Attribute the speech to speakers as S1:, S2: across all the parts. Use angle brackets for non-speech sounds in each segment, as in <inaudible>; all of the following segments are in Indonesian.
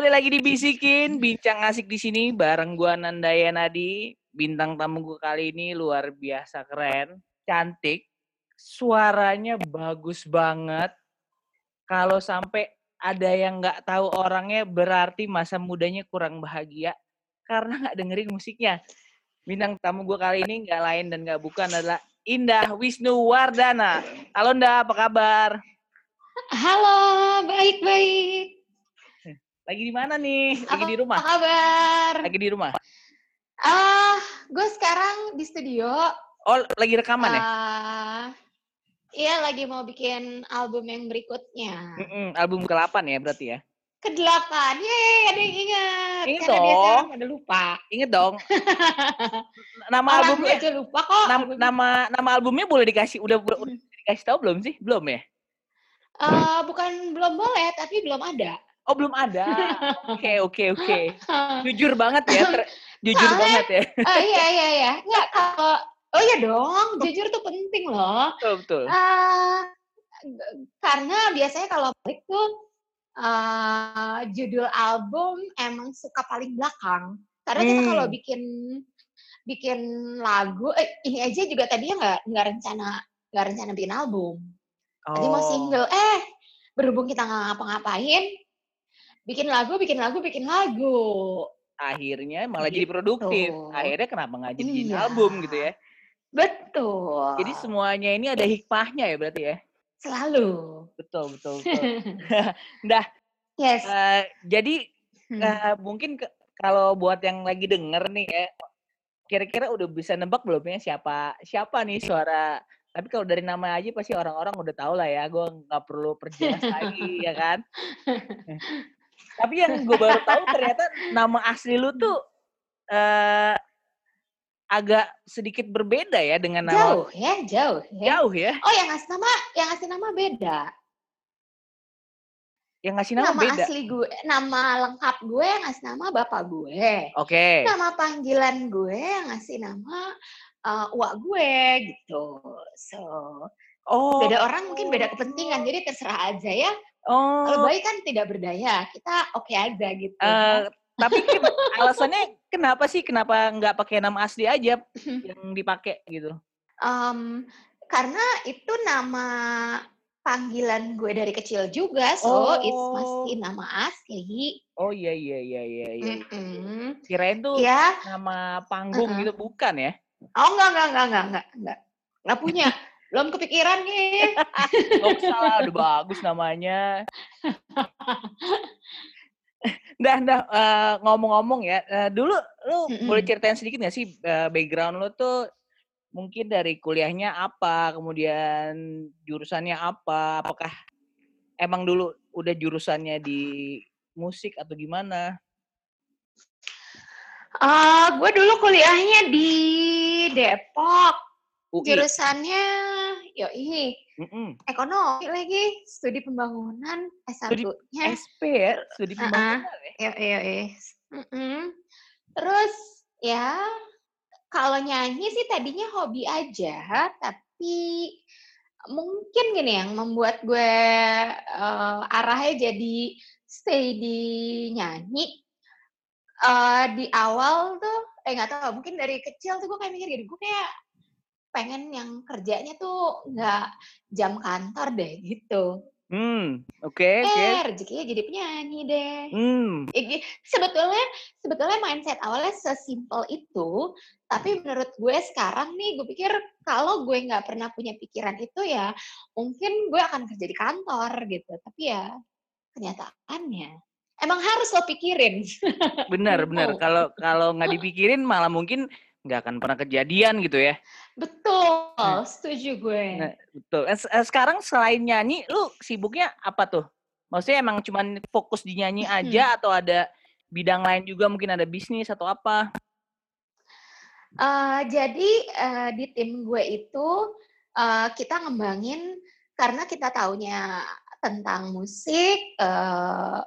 S1: Kembali lagi dibisikin, bincang asik di sini bareng gua Nandaya Nadi. Bintang tamu gua kali ini luar biasa keren, cantik, suaranya bagus banget. Kalau sampai ada yang nggak tahu orangnya berarti masa mudanya kurang bahagia karena nggak dengerin musiknya. Bintang tamu gua kali ini nggak lain dan nggak bukan adalah Indah Wisnu Wardana. Halo Indah, apa kabar?
S2: Halo, baik-baik.
S1: Lagi di mana nih? Lagi
S2: Apa-
S1: di rumah?
S2: Apa kabar?
S1: Lagi di rumah?
S2: Ah, gue sekarang di studio.
S1: Oh, lagi rekaman ya?
S2: Ah, Iya, lagi mau bikin album yang berikutnya.
S1: Mm-mm, album ke-8 ya berarti ya?
S2: Kedelapan, yeay, ada yang ingat.
S1: Ingat
S2: Karena
S1: dong.
S2: pada lupa.
S1: Ingat dong. <laughs> nama
S2: Orang
S1: albumnya
S2: aja lupa kok.
S1: nam-
S2: albumnya.
S1: nama nama albumnya boleh dikasih udah udah udah dikasih tahu belum sih? Belum ya?
S2: Ah, bukan belum boleh, tapi belum ada.
S1: Oh, belum ada. Oke, <laughs> oke, oke. Jujur banget ya. ter- jujur
S2: Soalnya-
S1: banget ya.
S2: Ah, iya, iya, iya. Nggak, kalau... Oh iya dong, jujur tuh penting loh.
S1: Betul, betul.
S2: G- karena biasanya kalau balik tuh eh, judul album emang suka paling belakang. Karena kita kalau
S1: Hmm.
S2: bikin bikin lagu, eh, ini aja juga tadinya nggak nggak rencana nggak rencana bikin album. Tadi mau
S1: Oh.
S2: single. Eh, berhubung kita nggak ngapa-ngapain, bikin lagu, bikin lagu, bikin lagu.
S1: Akhirnya malah jadi produktif.
S2: Gitu.
S1: Akhirnya kenapa nggak jadi
S2: Iya.
S1: album gitu ya?
S2: Betul.
S1: Jadi semuanya ini ada hikmahnya ya berarti ya?
S2: selalu.
S1: Betul, betul, betul. <laughs> Dah,
S2: Yes.
S1: eh, jadi
S2: Hmm.
S1: eh, mungkin ke- kalau buat yang lagi denger nih ya, kira-kira udah bisa nebak belum ya siapa siapa nih suara tapi kalau dari nama aja pasti orang-orang udah tahu lah ya, gue nggak perlu perjelas lagi ya kan. <laughs> Tapi yang gue baru tahu ternyata nama asli lu tuh eh agak sedikit berbeda ya dengan nama
S2: Jauh ya, jauh ya.
S1: jauh ya.
S2: Oh, yang ngasih nama, yang ngasih nama beda.
S1: Yang ngasih nama,
S2: Nama,
S1: beda.
S2: asli gue, nama lengkap gue yang ngasih nama bapak gue.
S1: Oke.
S2: Nama panggilan gue yang ngasih nama uh, uak gue gitu. So,
S1: Oh.
S2: beda orang mungkin beda kepentingan, jadi terserah aja ya. Kalau
S1: Oh.
S2: bayi kan tidak berdaya, kita oke aja gitu.
S1: eh tapi alasannya kenapa sih kenapa nggak pakai nama asli aja <laughs> yang dipakai gitu?
S2: Em, karena itu nama panggilan gue dari kecil juga, so it's
S1: Oh.
S2: masih nama asli.
S1: Oh iya iya iya iya iya.
S2: Mm-mm.
S1: Kirain tuh
S2: Ya,
S1: nama panggung
S2: Uh-uh.
S1: gitu bukan ya?
S2: oh enggak enggak enggak enggak enggak enggak enggak punya, <laughs> belum kepikiran <laughs> nih.
S1: Gak usah lah, udah bagus namanya. <laughs> Dah eh, ngomong-ngomong ya, eh, dulu lu boleh
S2: Mm-mm.
S1: ceritain sedikit nggak sih eh, background lu tuh mungkin dari kuliahnya apa, kemudian jurusannya apa, apakah emang dulu udah jurusannya di musik atau gimana?
S2: Eh, gue dulu kuliahnya di Depok,
S1: UI.
S2: jurusannya yoi
S1: Mm-mm.
S2: ekonomi lagi, studi pembangunan
S1: Studi
S2: S1-nya.
S1: SP ya, studi pembangunan ya.
S2: Yoi yoi. Mm-mm. Terus ya kalau nyanyi sih tadinya hobi aja, tapi mungkin gini yang membuat gue eh, arahnya jadi stay di nyanyi. Eh, di awal tuh, eh nggak tahu, mungkin dari kecil tuh gue kayak mikir gini, gue kayak pengen yang kerjanya tuh nggak jam kantor deh gitu.
S1: Hmm, oke oke.
S2: Eh rezekinya jadi penyanyi deh.
S1: Hmm,
S2: Ya, sebetulnya sebetulnya mindset awalnya sesimpel itu tapi menurut gue sekarang nih gue pikir kalau gue nggak pernah punya pikiran itu ya mungkin gue akan kerja di kantor gitu tapi ya kenyataannya emang harus lo pikirin <laughs>
S1: benar benar.
S2: Oh.
S1: Kalau kalau nggak dipikirin malah mungkin nggak akan pernah kejadian gitu ya.
S2: betul
S1: Nah.
S2: setuju gue
S1: Nah, betul. Eh, eh, Sekarang selain nyanyi, lu sibuknya apa tuh? Maksudnya emang cuman fokus di nyanyi aja atau ada bidang lain juga mungkin ada bisnis atau apa?
S2: Eh, jadi eh, di tim gue itu eh, kita ngembangin karena kita taunya tentang musik, eh,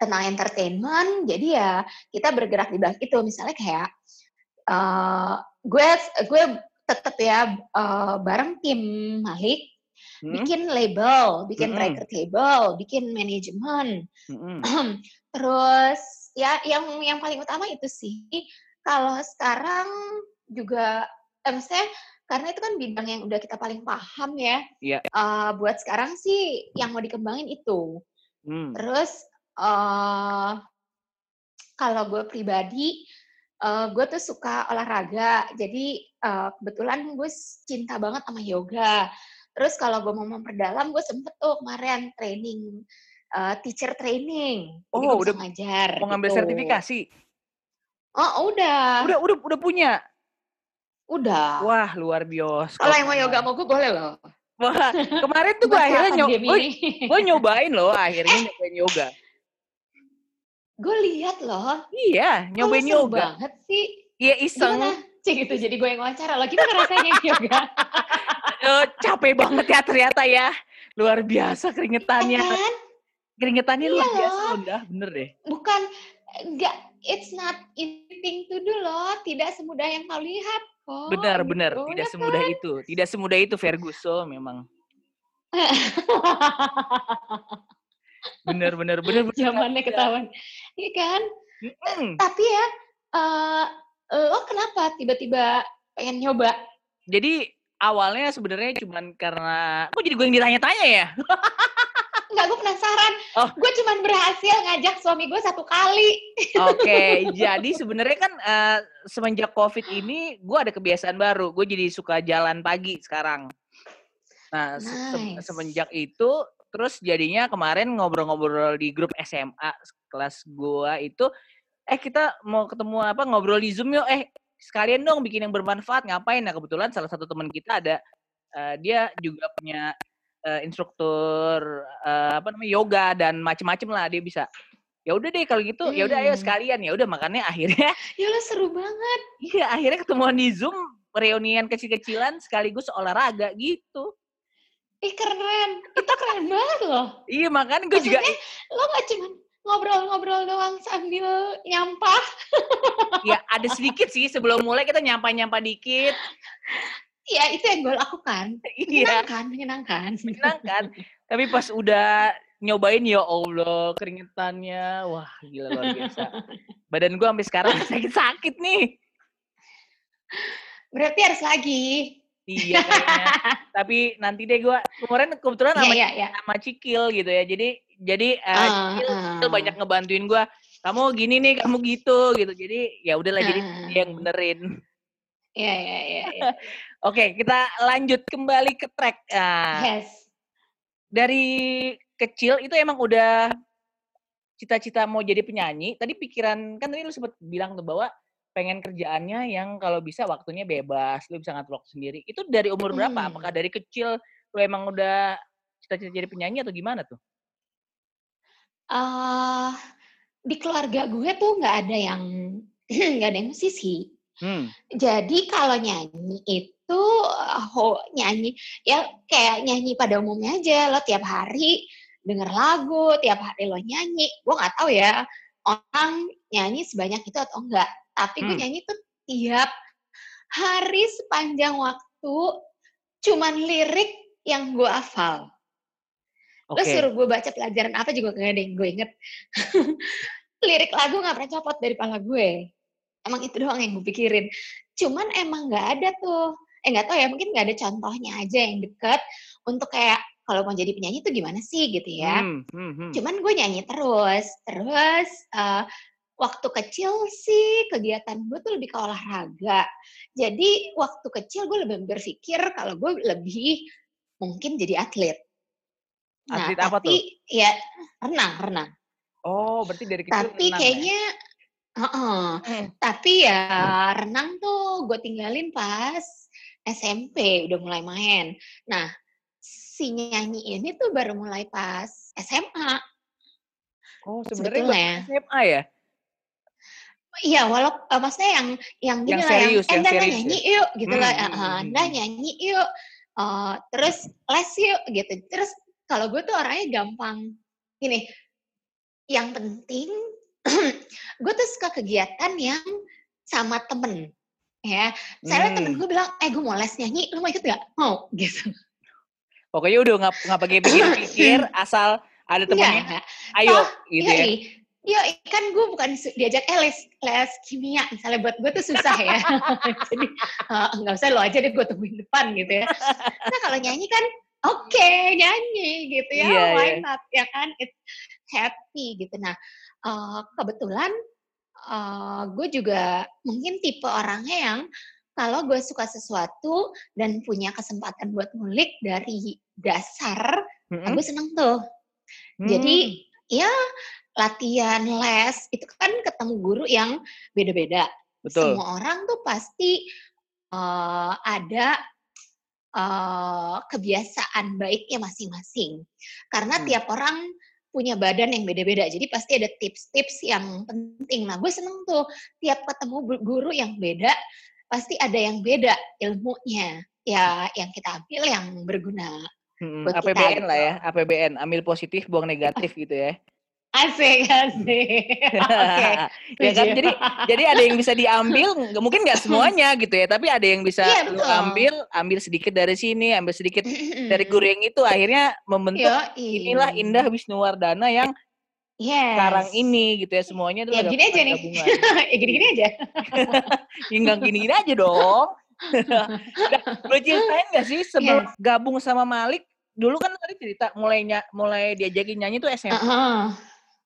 S2: tentang entertainment, jadi ya kita bergerak di bidang itu. Misalnya kayak eh, gue gue tetap ya eh, bareng tim Malik hmm. bikin label, bikin hmm. record label, bikin manajemen. Hmm. <clears throat> Terus ya yang yang paling utama itu sih kalau sekarang juga eh, maksudnya karena itu kan bidang yang udah kita paling paham ya.
S1: Yeah.
S2: Uh, buat sekarang sih yang mau dikembangin itu. Hmm. Terus uh, kalau gue pribadi uh, gue tuh suka olahraga. Jadi uh, kebetulan gue cinta banget sama yoga. Terus kalau gue mau memperdalam gue sempet tuh kemarin training uh, teacher training.
S1: Oh jadi udah ngajar mau ngambil gitu. sertifikasi?
S2: Oh udah.
S1: Udah udah udah punya?
S2: Udah.
S1: Wah luar biasa
S2: kalau yang mau yoga mau gue boleh loh.
S1: Wah, kemarin tuh <laughs> gue akhirnya nyoba, gue nyobain loh akhirnya nyobain yoga
S2: gue lihat loh.
S1: Iya, nyobain yoga.
S2: banget sih.
S1: Iya iseng.
S2: Cik gitu, jadi gue yang wawancara lo. Gimana rasanya <laughs> yoga?
S1: uh, capek banget ya ternyata ya. Luar biasa keringetannya. Eh, kan? Keringetannya iya luar biasa loh. udah bener deh.
S2: Bukan, enggak, it's not easy to do loh. Tidak semudah yang kau lihat kok.
S1: Benar, gitu. benar. Tidak semudah kan? itu. Tidak semudah itu Ferguson memang. <laughs> bener bener bener, bener
S2: zamannya ketahuan iya kan mm. tapi ya uh, lo kenapa tiba-tiba pengen nyoba
S1: jadi awalnya sebenarnya cuman karena kok jadi gue yang ditanya-tanya ya <laughs>
S2: Enggak, gue penasaran. Oh. Gue cuman berhasil ngajak suami gue satu kali.
S1: Oke, okay, <laughs> jadi sebenarnya kan uh, semenjak COVID ini gue ada kebiasaan baru. Gue jadi suka jalan pagi sekarang. Nah, nice. se semenjak itu Terus jadinya kemarin ngobrol-ngobrol di grup SMA kelas gua itu eh kita mau ketemu apa ngobrol di Zoom yuk. Eh sekalian dong bikin yang bermanfaat. Ngapain? Nah kebetulan salah satu teman kita ada uh, dia juga punya uh, instruktur uh, apa namanya yoga dan macem-macem lah dia bisa. Ya udah deh kalau gitu hmm. ya udah ayo hmm. sekalian. Ya udah makanya akhirnya <laughs>
S2: ya lo seru banget.
S1: iya akhirnya ketemuan di zoom reunian kecil-kecilan sekaligus olahraga gitu
S2: Ih keren, itu keren banget loh.
S1: Iya makanya gue juga.
S2: lo gak cuma ngobrol-ngobrol doang sambil nyampah.
S1: Iya ada sedikit sih sebelum mulai kita nyampah-nyampah dikit.
S2: Iya itu yang gue lakukan.
S1: Iya.
S2: Menyenangkan, menyenangkan.
S1: Menyenangkan. Tapi pas udah nyobain ya Allah keringetannya, wah gila luar biasa. Badan gue sampai sekarang <laughs> sakit-sakit nih.
S2: Berarti harus lagi.
S1: Iya kayaknya. <laughs> Tapi nanti deh gue kemarin kebetulan sama, yeah, yeah, yeah. sama Cikil gitu ya. Jadi jadi uh, uh, Cikil uh. banyak ngebantuin gue. Kamu gini nih, kamu gitu gitu. Jadi ya udahlah uh. jadi dia yang benerin.
S2: Iya iya iya. iya. <laughs>
S1: Oke kita lanjut kembali ke track. Nah,
S2: yes.
S1: Dari kecil itu emang udah cita-cita mau jadi penyanyi. Tadi pikiran kan tadi lu sempat bilang tuh bahwa pengen kerjaannya yang kalau bisa waktunya bebas, lu bisa ngatur waktu sendiri. Itu dari umur berapa? Hmm. Apakah dari kecil lu emang udah cita-cita jadi penyanyi atau gimana tuh?
S2: Uh, di keluarga gue tuh nggak ada yang <clears throat> nggak ada yang musisi. Hmm. Jadi kalau nyanyi itu oh, nyanyi ya kayak nyanyi pada umumnya aja lo tiap hari denger lagu, tiap hari lo nyanyi. Gue nggak tahu ya orang nyanyi sebanyak itu atau enggak tapi gue hmm. nyanyi tuh tiap hari sepanjang waktu cuman lirik yang gue hafal. Okay. Lo suruh gue baca pelajaran apa juga gak ada yang gue inget. <laughs> lirik lagu gak pernah copot dari pala gue. Emang itu doang yang gue pikirin. Cuman emang gak ada tuh. Eh gak tau ya, mungkin gak ada contohnya aja yang deket untuk kayak kalau mau jadi penyanyi itu gimana sih gitu ya. Hmm, hmm, hmm. Cuman gue nyanyi terus. Terus uh, waktu kecil sih kegiatan gue tuh lebih ke olahraga. Jadi waktu kecil gue lebih berpikir kalau gue lebih mungkin jadi atlet.
S1: Nah, atlet apa tapi, tuh?
S2: Ya renang, renang.
S1: Oh, berarti dari kecil
S2: Tapi renang, ya? kayaknya, ya? uh -uh. Hmm. tapi ya renang tuh gue tinggalin pas SMP udah mulai main. Nah, si nyanyi ini tuh baru mulai pas SMA.
S1: Oh, sebenarnya SMA ya?
S2: Iya, walau uh, maksudnya yang yang
S1: gini yang lah, serius, yang,
S2: yang, eh, nyanyi yuk, gitu hmm, lah, uh, nah nyanyi yuk, uh, terus les yuk, gitu. Terus kalau gue tuh orangnya gampang, gini, yang penting <clears throat> gue tuh suka kegiatan yang sama temen, ya. Saya hmm. temen gue bilang, eh gue mau les nyanyi, lu mau ikut gak? Mau, <laughs> gitu.
S1: Pokoknya udah nggak nggak pakai pikir-pikir, <clears throat> asal ada temennya,
S2: Enggak.
S1: ayo
S2: Toh,
S1: gitu ya.
S2: Yoi. Yoi, kan gue bukan diajak eh les, les kimia. Misalnya buat gue tuh susah ya. <laughs> Jadi eh, nggak usah lo aja deh gue tungguin depan gitu ya. Nah kalau nyanyi kan oke nyanyi gitu ya.
S1: Iya,
S2: Why
S1: iya.
S2: not ya kan? It's happy gitu. Nah eh, kebetulan eh, gue juga mungkin tipe orangnya yang kalau gue suka sesuatu dan punya kesempatan buat ngulik dari dasar,
S1: Mm-mm.
S2: gue seneng tuh. Jadi
S1: Hmm.
S2: ya latihan les itu kan ketemu guru yang beda-beda.
S1: betul.
S2: Semua orang tuh pasti eh, ada eh, kebiasaan baiknya masing-masing. Karena
S1: Hmm.
S2: tiap orang punya badan yang beda-beda. Jadi pasti ada tips-tips yang penting. Nah, gue seneng tuh tiap ketemu guru yang beda, pasti ada yang beda ilmunya. Ya, yang kita ambil yang berguna.
S1: Mm-mm.
S2: buat kita
S1: APBN lah
S2: gitu.
S1: ya, APBN, ambil positif, buang negatif <laughs> gitu ya.
S2: Asik, asik. <laughs> Oke.
S1: ya kan, jadi jadi ada yang bisa diambil, mungkin nggak semuanya gitu ya, tapi ada yang bisa
S2: Iya,
S1: lu ambil, ambil sedikit dari sini, ambil sedikit dari guru yang itu, akhirnya membentuk
S2: Yoi.
S1: inilah Indah Wisnuwardana yang
S2: Yes.
S1: sekarang ini gitu ya, semuanya itu
S2: Ya gini aja nih. <laughs> ya gini-gini aja. <laughs>
S1: Ya, gini-gini aja dong. Boleh ceritain nggak sih sebelum
S2: Iya.
S1: gabung sama Malik, dulu kan tadi cerita mulai nya- mulai diajakin nyanyi tuh SMA.
S2: Heeh.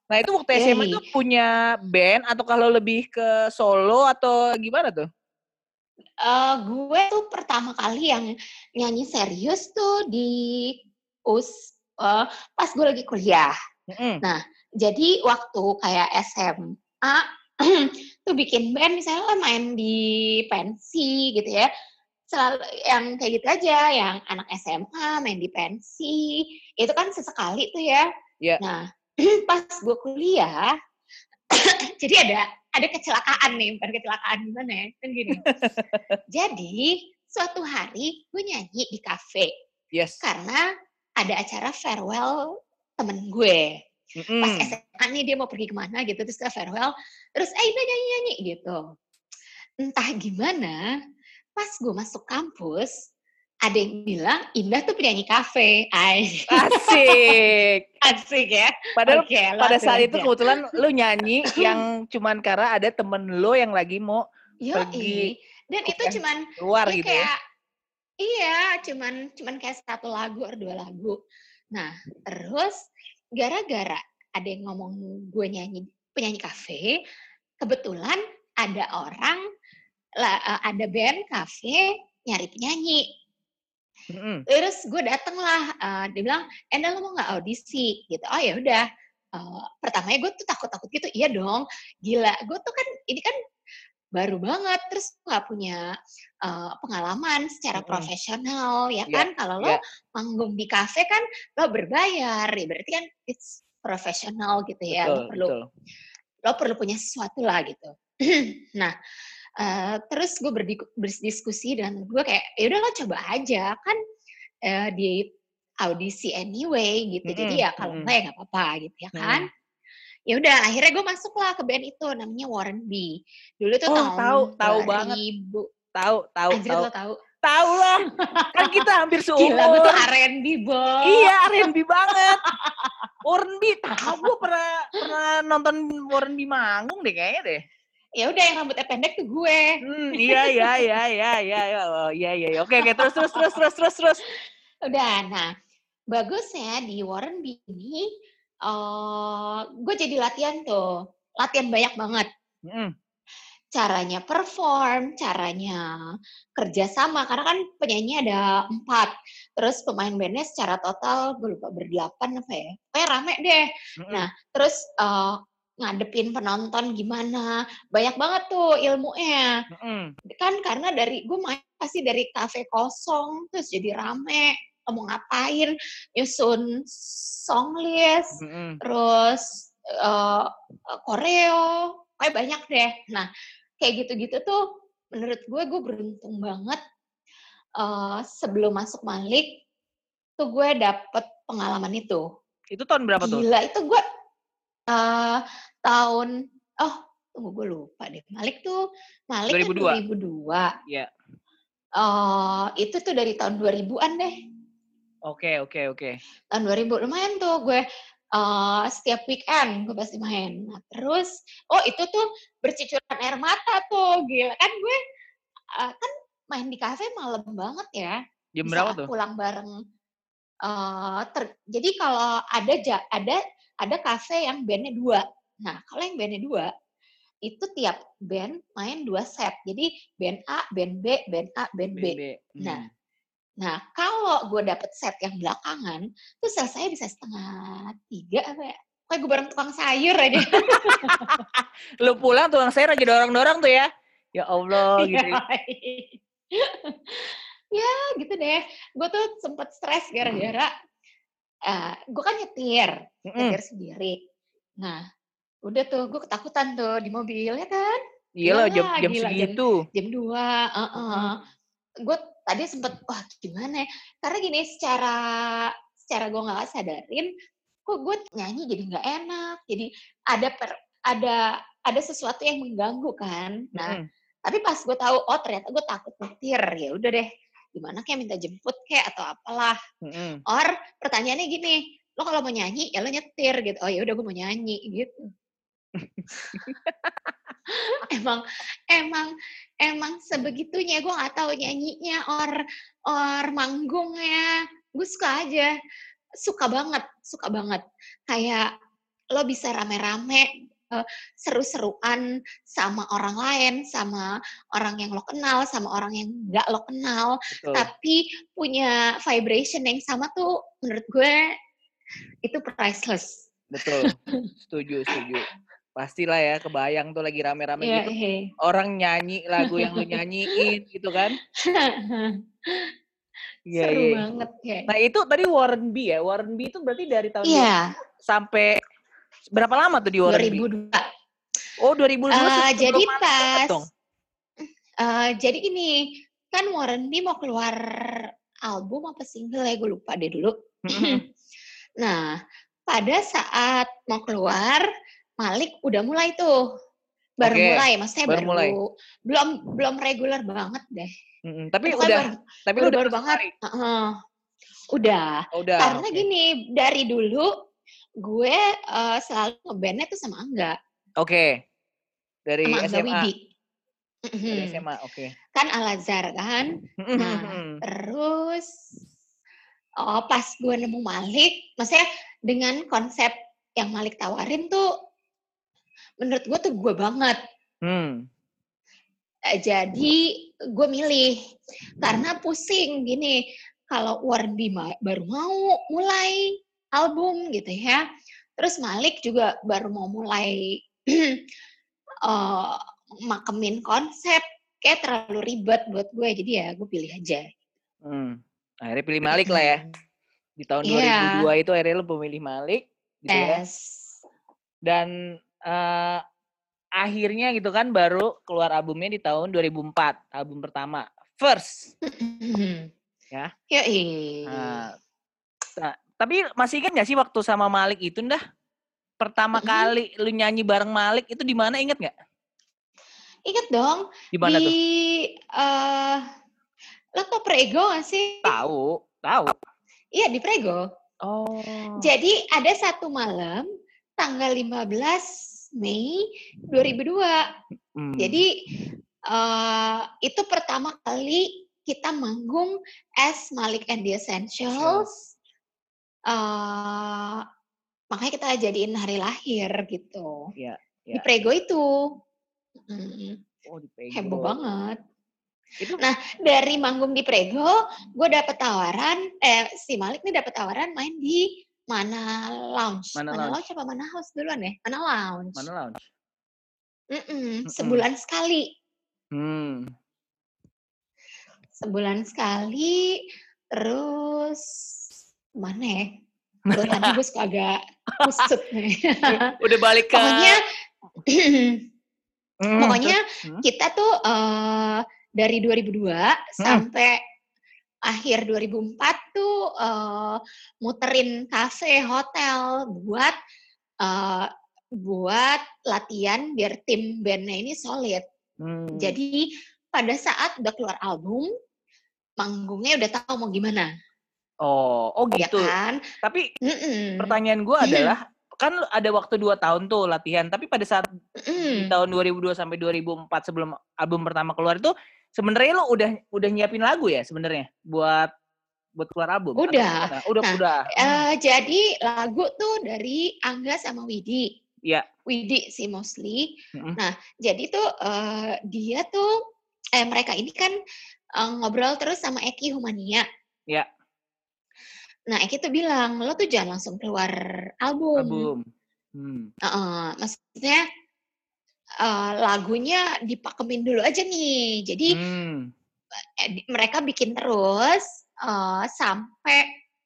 S1: Nah itu waktu SMA itu punya band atau kalau lebih ke solo atau gimana tuh?
S2: Eh, gue tuh pertama kali yang nyanyi serius tuh di us eh, pas gue lagi kuliah.
S1: Mm-mm.
S2: Jadi waktu kayak SMA <clears throat> tuh bikin band misalnya main di pensi gitu ya. Selalu yang kayak gitu aja, yang anak SMA main di pensi, itu kan sesekali tuh ya.
S1: Iya.
S2: Nah, <coughs> pas gue kuliah, <coughs> jadi ada ada kecelakaan nih, bukan kecelakaan gimana ya, kan gini. <laughs> jadi suatu hari gue nyanyi di kafe
S1: Yes.
S2: karena ada acara farewell temen gue pas
S1: Mm-mm.
S2: SMA nih dia mau pergi ke mana gitu terus kita farewell terus eh Indah nyanyi nyanyi gitu entah gimana pas gue masuk kampus ada yang bilang Indah tuh penyanyi kafe Ay,
S1: Asik. <laughs>
S2: asik ya
S1: Padahal
S2: Oke,
S1: pada saat itu
S2: aja.
S1: kebetulan lu nyanyi <laughs> yang cuman karena ada temen lo yang lagi mau
S2: Yoi.
S1: pergi
S2: dan itu cuman
S1: keluar
S2: ya
S1: gitu ya.
S2: kayak iya cuman cuman kayak satu lagu atau dua lagu nah terus gara-gara ada yang ngomong gue nyanyi penyanyi kafe kebetulan ada orang eh, ada band kafe nyari penyanyi
S1: Mm-mm.
S2: terus gue dateng lah eh, dia bilang Enda lo mau nggak audisi gitu oh ya udah Eh, pertamanya gue tuh takut-takut gitu iya dong gila gue tuh kan ini kan baru banget terus nggak punya eh, pengalaman secara
S1: Mm-mm.
S2: profesional ya
S1: Iya,
S2: kan kalau lo
S1: iya.
S2: manggung di kafe kan lo berbayar ya berarti kan it's profesional gitu ya
S1: Betul,
S2: lo perlu
S1: betul.
S2: lo perlu punya sesuatu lah gitu. <clears throat> nah, eh, terus gue berdiskusi dan gue kayak, ya udah lo coba aja kan eh, di audisi anyway gitu. Jadi
S1: Mm-mm,
S2: ya kalau
S1: mm-mm.
S2: enggak ya nggak apa-apa gitu ya
S1: Mm.
S2: kan. Ya udah akhirnya gue masuk lah ke band itu namanya Warren B. Dulu tuh
S1: Oh,
S2: tahun
S1: tahu, tahu banget.
S2: 2000.
S1: Tahu, tahu,
S2: Anjir
S1: tahu.
S2: lo tahu.
S1: Tahu lah. Kan <laughs> kita hampir
S2: Gila gue
S1: seumur.
S2: tuh R&B bos.
S1: Iya, R&B banget. Warren B, <laughs> tahu gue pernah pernah nonton Warren B manggung deh kayaknya deh.
S2: Ya udah yang rambutnya pendek tuh gue.
S1: Hmm, iya, iya, iya, iya, iya, iya, oh, iya, iya, iya. Oke, oke, terus, terus, terus, terus, terus, terus.
S2: Udah, nah bagusnya di Warren B ini eh gue jadi latihan tuh, latihan banyak banget.
S1: Mm,
S2: Caranya perform, caranya kerjasama, karena kan penyanyi ada empat, terus pemain bandnya secara total gue lupa berdelapan apa ya, kayak rame deh.
S1: mm,
S2: Nah, terus eh, ngadepin penonton gimana, banyak banget tuh ilmunya.
S1: mm,
S2: Kan karena dari gue main pasti dari kafe kosong, terus jadi rame, mau ngapain, nyusun song list,
S1: mm, mm.
S2: terus eh koreo, kayak banyak deh. Nah, kayak gitu-gitu tuh menurut gue gue beruntung banget eh sebelum masuk Malik tuh gue dapet pengalaman itu.
S1: Itu tahun berapa tuh?
S2: Gila itu gue eh tahun oh tunggu gue lupa deh. Malik tuh Malik
S1: 2002.
S2: kan 2002.
S1: Iya.
S2: Eh itu tuh dari tahun 2000-an deh.
S1: Oke, oke, oke.
S2: Tahun 2000 lumayan tuh gue uh, setiap weekend gue pasti main. Nah, terus oh itu tuh bercucuran air mata tuh, gila kan gue uh, kan main di kafe malam banget ya.
S1: Jam berapa tuh?
S2: Pulang bareng. Uh, ter, jadi kalau ada ada ada kafe yang bandnya dua. Nah kalau yang bandnya dua itu tiap band main dua set. Jadi band A, band B, band A, band B. B. Hmm. Nah, nah kalau gue dapet set yang belakangan, tuh selesai bisa setengah tiga apa ya? Kayak gue bareng tukang sayur aja. <laughs>
S1: Lu pulang tukang sayur aja dorong-dorong tuh ya? Ya Allah <laughs> gitu. Ya, <laughs>
S2: ya gitu deh. Gue tuh sempet stres gara-gara uh, gue kan nyetir, nyetir mm. sendiri. Nah, Udah tuh, gue ketakutan tuh di mobil, ya kan?
S1: Iya lah, jam, jam gila, segitu.
S2: Jam, jam 2, uh -uh. Gue tadi sempet, wah gimana ya? Karena gini, secara secara gue gak sadarin, kok gue nyanyi jadi gak enak. Jadi ada per, ada ada sesuatu yang mengganggu kan. Nah, mm. tapi pas gue tahu, oh ternyata gue takut nyetir. Ya udah deh, gimana kayak minta jemput kayak atau apalah. Mm. Or pertanyaannya gini, lo kalau mau nyanyi ya lo nyetir gitu. Oh ya udah gue mau nyanyi gitu <laughs> emang emang emang sebegitunya. Gue nggak tahu nyanyinya or or manggungnya. Gue suka aja. Suka banget suka banget. Kayak lo bisa rame-rame uh, seru-seruan sama orang lain, sama orang yang lo kenal, sama orang yang nggak lo kenal, Betul. tapi punya vibration yang sama tuh menurut gue itu priceless.
S1: Betul, <laughs> setuju, setuju pastilah ya kebayang tuh lagi rame-rame yeah, gitu hey. orang nyanyi lagu yang lu nyanyiin <laughs> gitu kan <laughs>
S2: Iya, Seru yeah. banget
S1: ya. Nah itu tadi Warren B ya. Warren B itu berarti dari tahun yeah. sampai berapa lama tuh di Warren
S2: 2002.
S1: B? Oh 2002. Uh,
S2: jadi pas. Uh, jadi ini kan Warren B mau keluar album apa single ya gue lupa deh dulu. <clears throat> nah pada saat mau keluar Malik udah mulai tuh baru okay. mulai maksudnya baru, baru mulai. belum belum reguler banget deh
S1: mm-hmm. tapi Bukan udah baru, tapi baru, udah
S2: baru banget uh, udah oh, udah karena okay. gini dari dulu gue uh, selalu ngebandnya tuh sama Angga
S1: oke okay. dari
S2: sama
S1: SMA
S2: Widi.
S1: Dari SMA, oke. Okay.
S2: Kan Al Azhar kan. Nah, <laughs> terus oh pas gue nemu Malik, maksudnya dengan konsep yang Malik tawarin tuh menurut gue tuh gue banget. Hmm. Eh, jadi gue milih karena pusing gini kalau Wardi baru mau mulai album gitu ya, terus Malik juga baru mau mulai uh, <clears throat> makemin konsep kayak terlalu ribet buat gue jadi ya gue pilih aja.
S1: Hmm. Akhirnya pilih Malik lah ya. Di tahun yeah. 2002 itu akhirnya lo pemilih Malik. Gitu ya. yes. ya. Dan uh, akhirnya gitu kan baru keluar albumnya di tahun 2004, album pertama, First. ya.
S2: Ya,
S1: nah, nah, tapi masih ingat gak sih waktu sama Malik itu ndah? Pertama kali lu nyanyi bareng Malik itu di mana inget nggak?
S2: Ingat dong.
S1: Di mana tuh?
S2: Uh, lo tau Prego gak sih?
S1: Tahu, tahu.
S2: Iya di Prego.
S1: Oh.
S2: Jadi ada satu malam tanggal 15 Mei 2002. Hmm. Jadi uh, itu pertama kali kita manggung as Malik and the Essentials. Uh, makanya kita jadiin hari lahir gitu.
S1: Ya,
S2: ya. Di Prego itu. Hmm. Oh, di Prego. Heboh banget. Itu. Nah dari manggung di Prego, gue dapet tawaran, eh si Malik nih dapet tawaran main di Mana Lounge. Mana, Mana Lounge. Lounge apa Mana House duluan ya? Mana Lounge.
S1: Mana Lounge.
S2: Mm -mm, sebulan sekali.
S1: Hmm.
S2: Sebulan sekali, terus mana ya? <laughs> Gue tadi gue suka agak kusut nih. <laughs>
S1: Udah balik ke...
S2: Pokoknya, mm, pokoknya hmm. kita tuh uh, dari 2002 hmm. sampai akhir 2004 tuh uh, muterin kafe, hotel buat uh, buat latihan biar tim bandnya ini solid. Hmm. Jadi pada saat udah keluar album, manggungnya udah tahu mau gimana.
S1: Oh, oh
S2: Ya
S1: gitu.
S2: kan?
S1: Tapi
S2: Mhm.
S1: pertanyaan gue adalah kan ada waktu 2 tahun tuh latihan, tapi pada saat di
S2: Mhm.
S1: tahun 2002 sampai 2004 sebelum album pertama keluar itu sebenarnya lu udah udah nyiapin lagu ya sebenarnya buat buat keluar album?
S2: Udah.
S1: Udah
S2: Nah,
S1: udah. Hmm.
S2: Eh, jadi lagu tuh dari Angga sama Widi.
S1: Iya.
S2: Widi sih mostly.
S1: Mhm.
S2: Nah, jadi tuh eh, dia tuh eh mereka ini kan eh, ngobrol terus sama Eki Humania.
S1: Iya.
S2: Nah, Eki tuh bilang, lo tuh jangan langsung keluar album.
S1: Album. Hmm.
S2: Heeh, maksudnya eh, lagunya dipakemin dulu aja nih. Jadi
S1: Hmm.
S2: eh, mereka bikin terus eh, sampai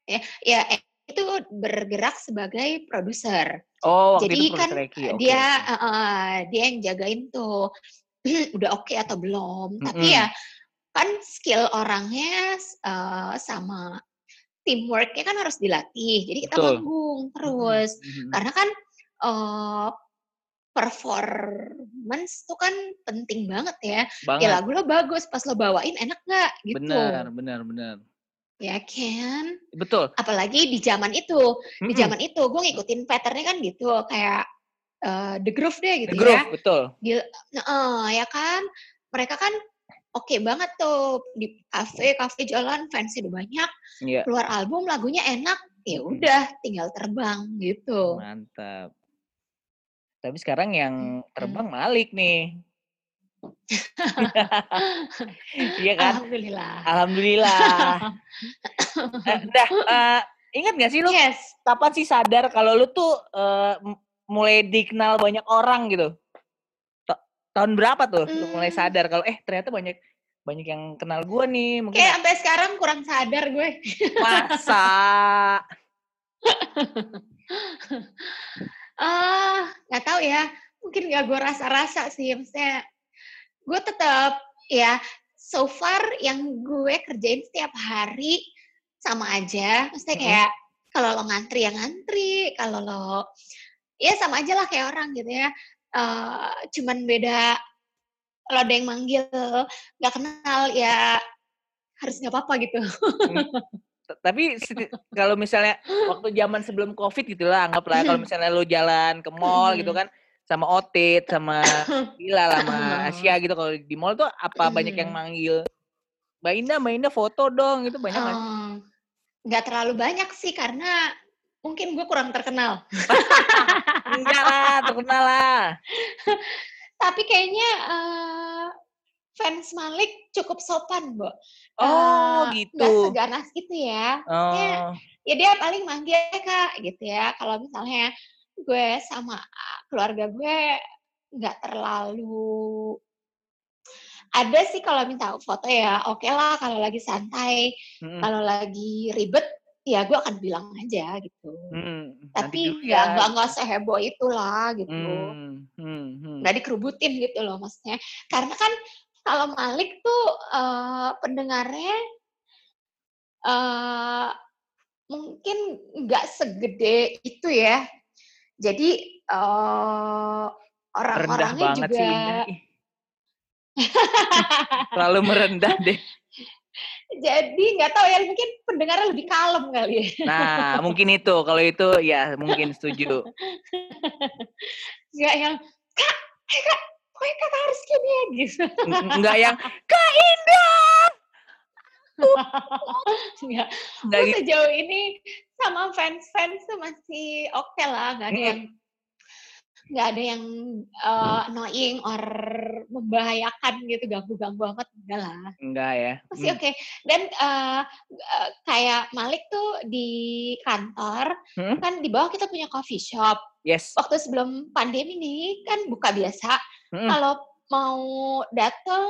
S2: ya, ya itu bergerak sebagai produser.
S1: Oh, waktu
S2: Jadi
S1: itu
S2: kan
S1: Eki. Oke.
S2: dia eh, dia yang jagain tuh <clears throat> udah oke atau belum. Tapi
S1: Mm-mm.
S2: ya kan skill orangnya eh, sama teamworknya kan harus dilatih. Jadi kita
S1: Betul.
S2: manggung terus.
S1: Mhm.
S2: Karena kan eh, performance tuh kan penting banget ya. Ya
S1: Banget.
S2: lagu lo bagus, pas lo bawain enak nggak gitu.
S1: Benar, benar, benar.
S2: Ya kan?
S1: Betul.
S2: Apalagi di zaman itu. Di
S1: Mhm.
S2: zaman itu gue ngikutin patternnya kan gitu. Kayak eh, The Groove deh
S1: The
S2: gitu
S1: Groove,
S2: ya.
S1: betul.
S2: Nah, ya kan? Mereka kan oke banget tuh di kafe, kafe jalan fansnya udah banyak,
S1: Iya.
S2: keluar album lagunya enak, ya udah tinggal terbang gitu.
S1: Mantap. Tapi sekarang yang terbang Malik nih. <laughs> Iya kan?
S2: Alhamdulillah.
S1: Alhamdulillah. Eh, <laughs> dah, eh, ingat gak sih lu
S2: Yes.
S1: kapan sih sadar kalau lu tuh m- mulai dikenal banyak orang gitu? Ta- tahun berapa tuh lu mulai
S2: Hmm.
S1: sadar kalau eh ternyata banyak banyak yang kenal gua nih mungkin
S2: Kayak sampai sekarang kurang sadar gue.
S1: masa <laughs>
S2: Ah, nggak tahu ya. Mungkin nggak gue rasa-rasa sih. Maksudnya, gue tetap ya so far yang gue kerjain setiap hari sama aja. Maksudnya kayak kalau lo ngantri ya ngantri, kalau lo ya sama aja lah kayak orang gitu ya. Eh, cuman beda kalau ada yang manggil nggak kenal ya harus nggak apa-apa gitu.
S1: T- <laughs> tapi kalau misalnya waktu zaman sebelum covid gitu lah anggaplah kalau <laughs> misalnya lu jalan ke mall gitu kan sama Otit sama <laughs> Bila sama Asia gitu kalau di mall tuh apa banyak yang
S2: Mm.
S1: manggil? Mbak Indah Mbak Indah foto dong itu banyak kan
S2: nggak terlalu banyak sih karena mungkin gue kurang terkenal. <laughs>
S1: enggak lah terkenal lah.
S2: Tapi kayaknya eh, fans Malik cukup sopan, Bo.
S1: oh
S2: Eh,
S1: gitu
S2: Nggak seganas itu ya.
S1: oh
S2: Ya dia paling manggil kak gitu ya. Kalau misalnya gue sama ah, keluarga gue nggak terlalu ada sih kalau minta foto ya oke lah kalau lagi santai
S1: mm,
S2: kalau lagi ribet ya gue akan bilang aja gitu
S1: mm, nanti
S2: tapi nggak
S1: ya
S2: nggak nggak seheboh itulah gitu
S1: Hmm, hmm, hmm.
S2: nggak dikerubutin gitu loh maksudnya karena kan kalau Malik tuh eh, pendengarnya eh mungkin nggak segede itu ya. Jadi eh
S1: rendah
S2: orang-orangnya
S1: banget
S2: juga
S1: sih Ih. <laughs> terlalu merendah deh.
S2: Jadi nggak tahu ya mungkin pendengarnya lebih kalem kali ya.
S1: Nah mungkin itu. Kalau itu ya mungkin setuju.
S2: Nggak yang kak kak pokoknya kak harus gini ya gitu
S1: nggak yang Kak Indah
S2: nggak
S1: nggak gitu
S2: sejauh ini sama fans-fans tuh masih oke lah, nggak ada yang nggak ada yang eh, annoying or membahayakan gitu, ganggu-ganggu amat enggak lah.
S1: enggak ya
S2: Masih
S1: Hmm.
S2: oke. Dan eh, eh, kayak Malik tuh di kantor,
S1: Hmm.
S2: kan di bawah kita punya coffee shop.
S1: Yes
S2: Waktu sebelum pandemi nih kan buka biasa.
S1: Hmm.
S2: Kalau mau datang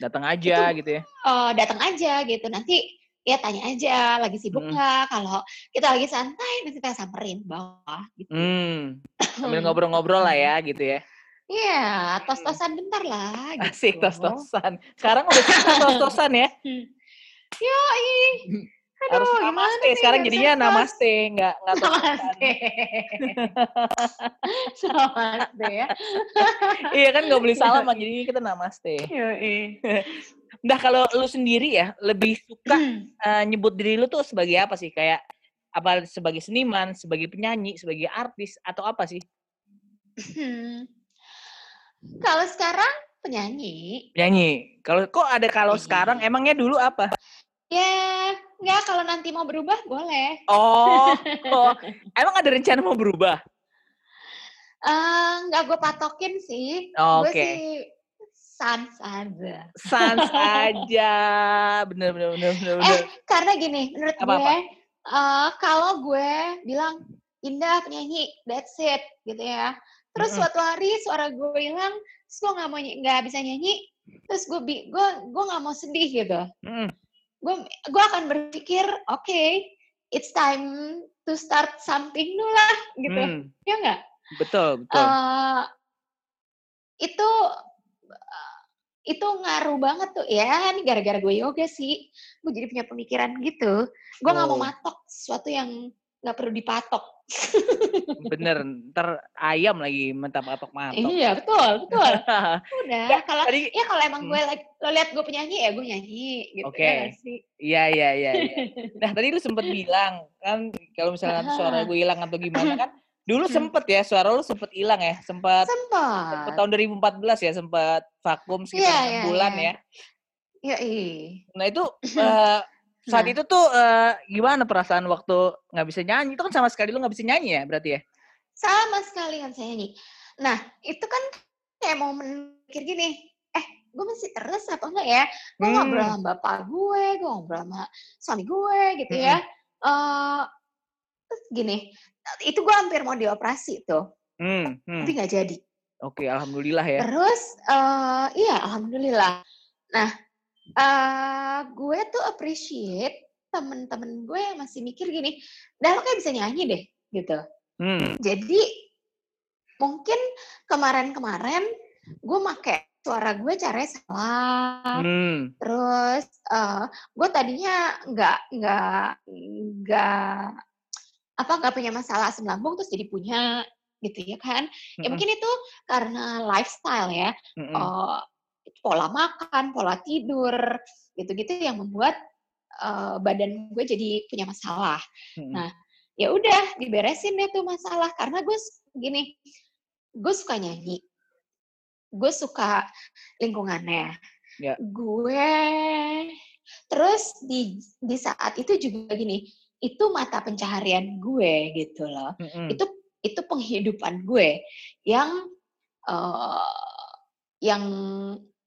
S1: datang aja
S2: Itu-
S1: gitu ya
S2: eh, datang aja gitu. Nanti ya tanya aja lagi sibuk nggak. Kalau kita lagi santai nanti kita samperin bawah gitu.
S1: hmm. sambil <laughs> ngobrol-ngobrol lah ya gitu ya
S2: Iya, tos-tosan bentar lah. <laughs> Gitu.
S1: asik tos-tosan sekarang udah tos-tosan ya <laughs>
S2: Yoi. Aduh,
S1: harus
S2: gimana
S1: namaste
S2: nih,
S1: sekarang jadinya namaste nggak nggak
S2: Namaste. <laughs> Namaste ya. <laughs>
S1: iya kan nggak boleh salaman jadinya kita namaste. <laughs> Nah kalau lu sendiri ya lebih suka uh, <clears throat> nyebut diri lu tuh sebagai apa sih? Kayak apa sebagai seniman, sebagai penyanyi, sebagai artis atau apa sih?
S2: Hmm. Kalau sekarang penyanyi.
S1: Penyanyi. Kalau kok ada kalau sekarang emangnya dulu apa?
S2: Ya, nggak kalau nanti mau berubah boleh.
S1: Oh, oh. <laughs> emang ada rencana mau berubah?
S2: Uh, nggak gue patokin sih.
S1: Oh,
S2: gue
S1: Oke.
S2: sih sans aja.
S1: Sans <laughs> aja, bener bener bener bener.
S2: Eh, karena gini, menurut
S1: Apa,
S2: gue, uh, kalau gue bilang Indah penyanyi, that's it, gitu ya. Terus suatu hari suara gue hilang, terus gue nggak mau nggak bisa nyanyi, terus gue gue gue nggak mau sedih gitu.
S1: Mm,
S2: Gue gue akan berpikir, oke, it's time to start something new lah, gitu.
S1: mm,
S2: Ya nggak?
S1: betul betul.
S2: Eh, itu itu ngaruh banget tuh ya ini gara-gara gue yoga sih gue jadi punya pemikiran gitu gue nggak mau
S1: Oh.
S2: matok sesuatu yang nggak perlu dipatok <laughs>
S1: bener, ntar ayam lagi mentap patok matok.
S2: iya betul betul <laughs> udah kalau
S1: Tadi,
S2: ya kalau emang
S1: Hmm.
S2: gue like, lo lihat gue penyanyi ya gue nyanyi gitu
S1: Oke.
S2: ya
S1: iya iya iya. iya. <laughs> Nah tadi lu sempet bilang kan kalau misalnya suara gue hilang atau gimana kan, dulu
S2: Hmm.
S1: sempet ya suara lu sempet hilang ya, sempet sempet
S2: sempat
S1: tahun 2014 ya, sempet vakum sekitar
S2: Iya,
S1: enam
S2: iya,
S1: bulan
S2: iya.
S1: ya.
S2: ya iya
S1: Nah itu eh, saat
S2: Nah.
S1: itu tuh eh, gimana perasaan waktu nggak bisa nyanyi? Itu kan sama sekali lu nggak bisa nyanyi ya berarti ya?
S2: sama sekali kan saya nyanyi nah itu kan kayak mau mikir gini eh gue masih terus apa enggak ya gue
S1: Hmm.
S2: ngobrol sama bapak gue gue ngobrol sama suami gue gitu ya Eh, terus gini itu gue hampir mau dioperasi tuh
S1: Hmm, hmm.
S2: tapi nggak jadi
S1: Oke, alhamdulillah ya.
S2: terus eh iya alhamdulillah nah eh gue tuh appreciate temen-temen gue yang masih mikir gini dah lo kayak bisa nyanyi deh gitu
S1: Hmm,
S2: Jadi mungkin kemarin-kemarin gue make suara gue caranya salah.
S1: hmm,
S2: Terus eh, gue tadinya nggak nggak nggak apa nggak punya masalah asam lambung terus jadi punya gitu ya kan? Ya
S1: Mm-mm.
S2: mungkin itu karena lifestyle ya,
S1: mm-mm.
S2: eh, pola makan, pola tidur gitu-gitu yang membuat eh, badan gue jadi punya masalah
S1: Mm-mm.
S2: nah, ya udah diberesin deh tuh masalah karena gue gini gue suka nyanyi gue suka lingkungannya
S1: Ya.
S2: gue terus di di saat itu juga gini itu mata pencaharian gue gitu loh
S1: Mm-mm.
S2: itu itu penghidupan gue yang eh, yang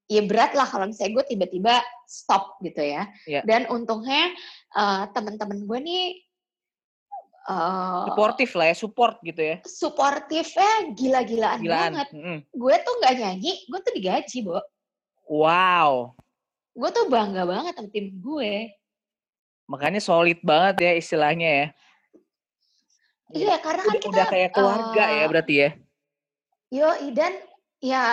S2: ya berat lah kalau misalnya gue tiba-tiba stop gitu ya
S1: Ya.
S2: dan untungnya eh, teman-teman gue nih eh,
S1: Suportif lah ya, support gitu ya.
S2: suportifnya gila-gilaan
S1: Gilaan.
S2: banget.
S1: Mm-mm.
S2: Gue tuh nggak nyanyi, gue tuh digaji, Bo.
S1: Wow,
S2: Gue tuh bangga banget sama tim gue.
S1: makanya solid banget ya istilahnya ya.
S2: Iya, karena kan
S1: Udah,
S2: kita
S1: udah kayak keluarga ya
S2: eh,
S1: berarti ya.
S2: Yo, dan ya,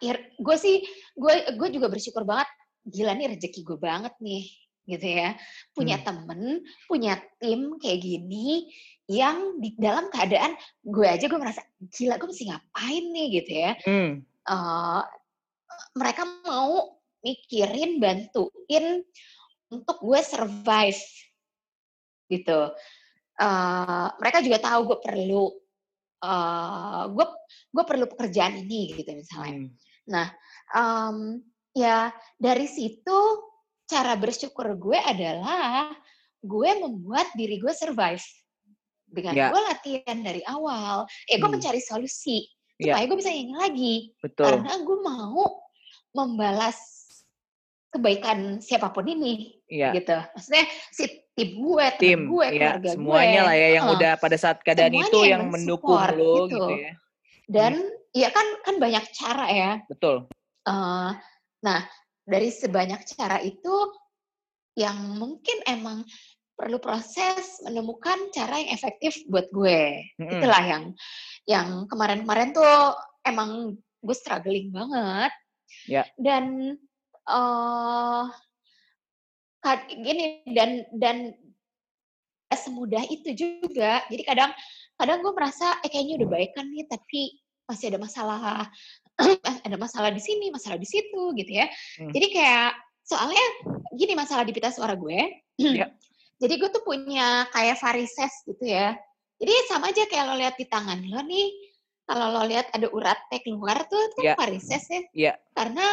S2: ya gue sih, gue gue juga bersyukur banget. Gila nih rezeki gue banget nih, gitu ya. Punya
S1: Hmm.
S2: temen, punya tim kayak gini, yang di dalam keadaan gue aja gue merasa gila gue mesti ngapain nih gitu ya.
S1: Hmm.
S2: eh, mereka mau mikirin, bantuin untuk gue survive gitu. Eh, mereka juga tahu gue perlu eh, gue gue perlu pekerjaan ini gitu misalnya.
S1: Hmm.
S2: Em, ya dari situ cara bersyukur gue adalah gue membuat diri gue survive dengan
S1: Ya.
S2: gue latihan dari awal. Eh gue
S1: Hmm.
S2: mencari solusi
S1: Ya.
S2: supaya gue bisa nyanyi lagi
S1: Betul.
S2: karena gue mau membalas kebaikan siapa pun ini
S1: Iya.
S2: gitu maksudnya si tim gue
S1: Tim,
S2: gue
S1: ya,
S2: keluarga
S1: semuanya
S2: gue
S1: lah ya yang
S2: Heeh.
S1: udah pada saat keadaan itu
S2: yang
S1: yang mendukung
S2: mensupport,
S1: lo
S2: gitu.
S1: gitu ya.
S2: dan ya kan kan banyak cara ya
S1: Betul.
S2: Eh, nah dari sebanyak cara itu yang mungkin emang perlu proses menemukan cara yang efektif buat gue
S1: Mm-mm.
S2: itulah yang yang kemarin-kemarin tuh emang gue struggling banget
S1: Ya.
S2: dan kad- gini dan dan semudah itu juga jadi kadang kadang gue merasa eh kayaknya udah baik kan nih tapi masih ada masalah <clears throat> ada masalah di sini masalah di situ gitu ya
S1: Hmm.
S2: jadi kayak soalnya gini masalah di pita suara gue.
S1: Iya. <clears throat>
S2: Jadi gue tuh punya kayak varises gitu ya. Jadi sama aja kayak lo lihat di tangan lo nih, kalau lo lihat ada uratnya keluar tuh itu kan
S1: Iya.
S2: varises ya.
S1: Iya.
S2: Karena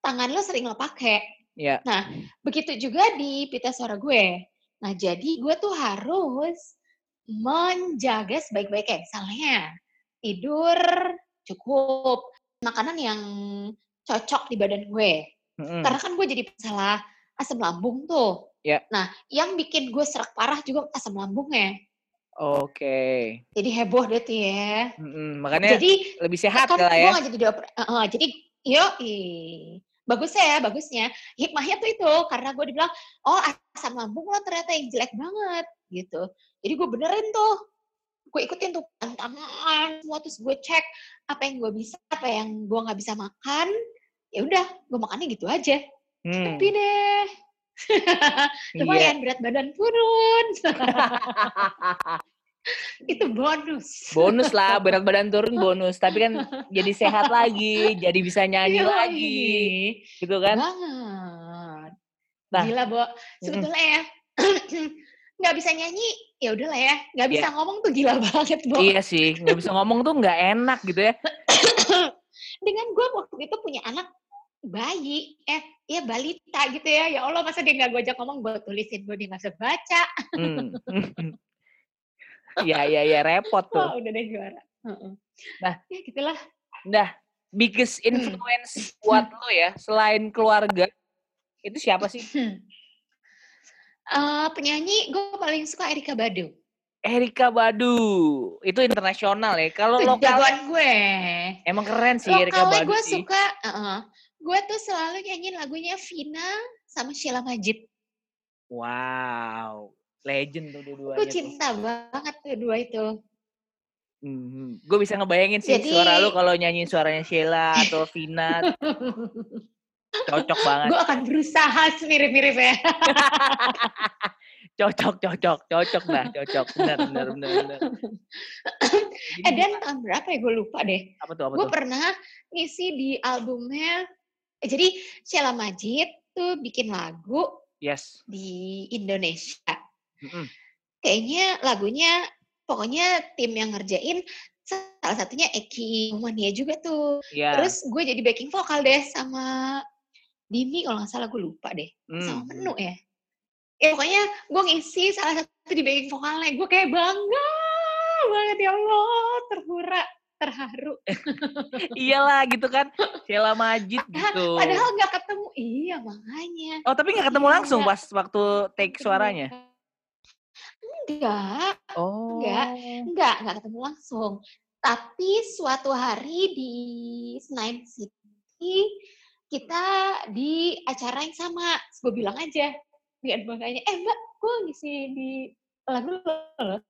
S2: tangan lo sering lo pakai.
S1: Iya.
S2: Nah, begitu juga di pita suara gue. Nah, jadi gue tuh harus menjaga sebaik-baiknya. Misalnya, tidur cukup, makanan yang cocok di badan gue.
S1: Mm-mm.
S2: Karena kan gue jadi masalah asam lambung tuh.
S1: Iya.
S2: Nah, yang bikin gue serak parah juga asam lambungnya.
S1: Oke.
S2: Jadi heboh deh tuh ya.
S1: Mm-mm. Makanya
S2: Jadi
S1: lebih sehat
S2: kan
S1: lah
S2: gue
S1: ya.
S2: nggak jadi dioper, Heeh, jadi yo bagusnya ya bagusnya. Hikmahnya tuh itu karena gue dibilang oh asam lambung lo ternyata yang jelek banget gitu. Jadi gue benerin tuh. Gue ikutin tuh pantangan semua terus gue cek apa yang gue bisa apa yang gue nggak bisa makan. Ya udah gue makannya gitu aja.
S1: Hmm.
S2: tapi deh. <laughs>
S1: Iya.
S2: lumayan berat badan turun <laughs> itu bonus
S1: Bonus lah, <laughs> berat badan turun bonus. Tapi kan jadi sehat lagi, jadi bisa nyanyi
S2: Yoi.
S1: lagi, gitu kan?
S2: banget
S1: Nah.
S2: gila bo sebetulnya ya <clears throat> nggak bisa nyanyi ya udahlah ya nggak bisa ngomong tuh gila <laughs> banget bo
S1: Iya sih, nggak bisa ngomong tuh nggak enak gitu ya. <clears throat>
S2: dengan gue waktu itu punya anak bayi eh ya balita gitu ya ya Allah masa dia nggak gue ajak ngomong gue tulisin gue dia nggak bisa baca
S1: Hmm. <laughs> Ya, ya, ya repot tuh.
S2: wah udah deh juara Heeh.
S1: Nah.
S2: ya gitulah
S1: Nah, biggest
S2: Hmm.
S1: influence buat lo ya, selain keluarga, itu siapa sih?
S2: Hmm. Eh, penyanyi gue paling suka Erika Badu
S1: Erika Badu, itu internasional ya. Kalau lokal
S2: gue
S1: emang keren sih Erika Badu
S2: gue suka uh, gue tuh selalu nyanyiin lagunya Vina sama Sheila Majid
S1: Wow, legend tuh
S2: gue
S1: dua-duanya tuh.
S2: cinta banget tuh dua itu
S1: Gue bisa ngebayangin sih
S2: Jadi-
S1: suara lu kalau nyanyiin suaranya Sheila atau Vina, <laughs> cocok banget.
S2: gue akan berusaha mirip-mirip ya <laughs>
S1: Cocok, cocok, cocok nah, cocok. Benar, benar, benar, benar. <laughs>
S2: eh dan tahun berapa ya gue lupa deh
S1: apa tuh, apa
S2: gue
S1: tuh?
S2: pernah ngisi di albumnya eh, jadi Sheila Majid tuh bikin lagu
S1: Yes.
S2: di Indonesia
S1: Mm-mm.
S2: kayaknya lagunya pokoknya tim yang ngerjain salah satunya Eki Mania juga tuh
S1: Iya.
S2: terus gue jadi backing vokal deh sama Dimi kalau nggak salah gue lupa deh sama
S1: Hmm.
S2: menu ya ya pokoknya gue ngisi salah satu di backing vokalnya gue kayak bangga banget ya Allah terhura terharu <laughs>
S1: Iyalah gitu kan. Sheila Majid gitu.
S2: padahal nggak ketemu iya makanya
S1: Oh, tapi nggak ketemu
S2: Iya,
S1: langsung pas waktu take suaranya?
S2: Enggak
S1: Oh.
S2: Enggak. enggak enggak ketemu langsung tapi suatu hari di Senayan City kita di acara yang sama gue bilang aja dengan bangganya eh mbak gue ngisi di lagu lo loh."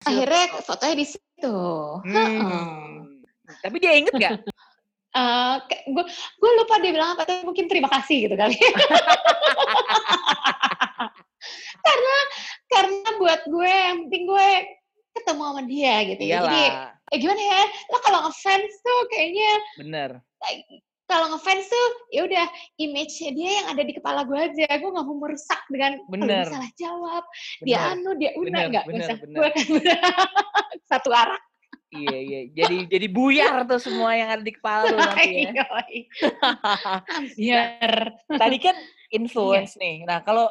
S2: akhirnya fotonya di situ.
S1: Hmm. Tapi dia inget nggak? <laughs>
S2: Eh, gue gue lupa dia bilang apa tapi mungkin terima kasih gitu kali <laughs> karena karena buat gue yang penting gue ketemu sama dia gitu ya. jadi
S1: Iyalah,
S2: eh gimana ya lo kalau ngefans tuh kayaknya
S1: bener.
S2: kalau ngefans tuh ya udah image-nya dia yang ada di kepala gue aja gue nggak mau merusak dengan kalau
S1: Bener.
S2: dia salah jawab dia
S1: Bener.
S2: anu dia una nggak usah
S1: bener.
S2: gue <laughs> kan satu arah
S1: Iya, iya. Jadi jadi buyar tuh semua yang ada di kepala lu nanti ya. <laughs>
S2: Biar <laughs>
S1: Tadi kan influence
S2: Iya.
S1: nih. Nah, kalau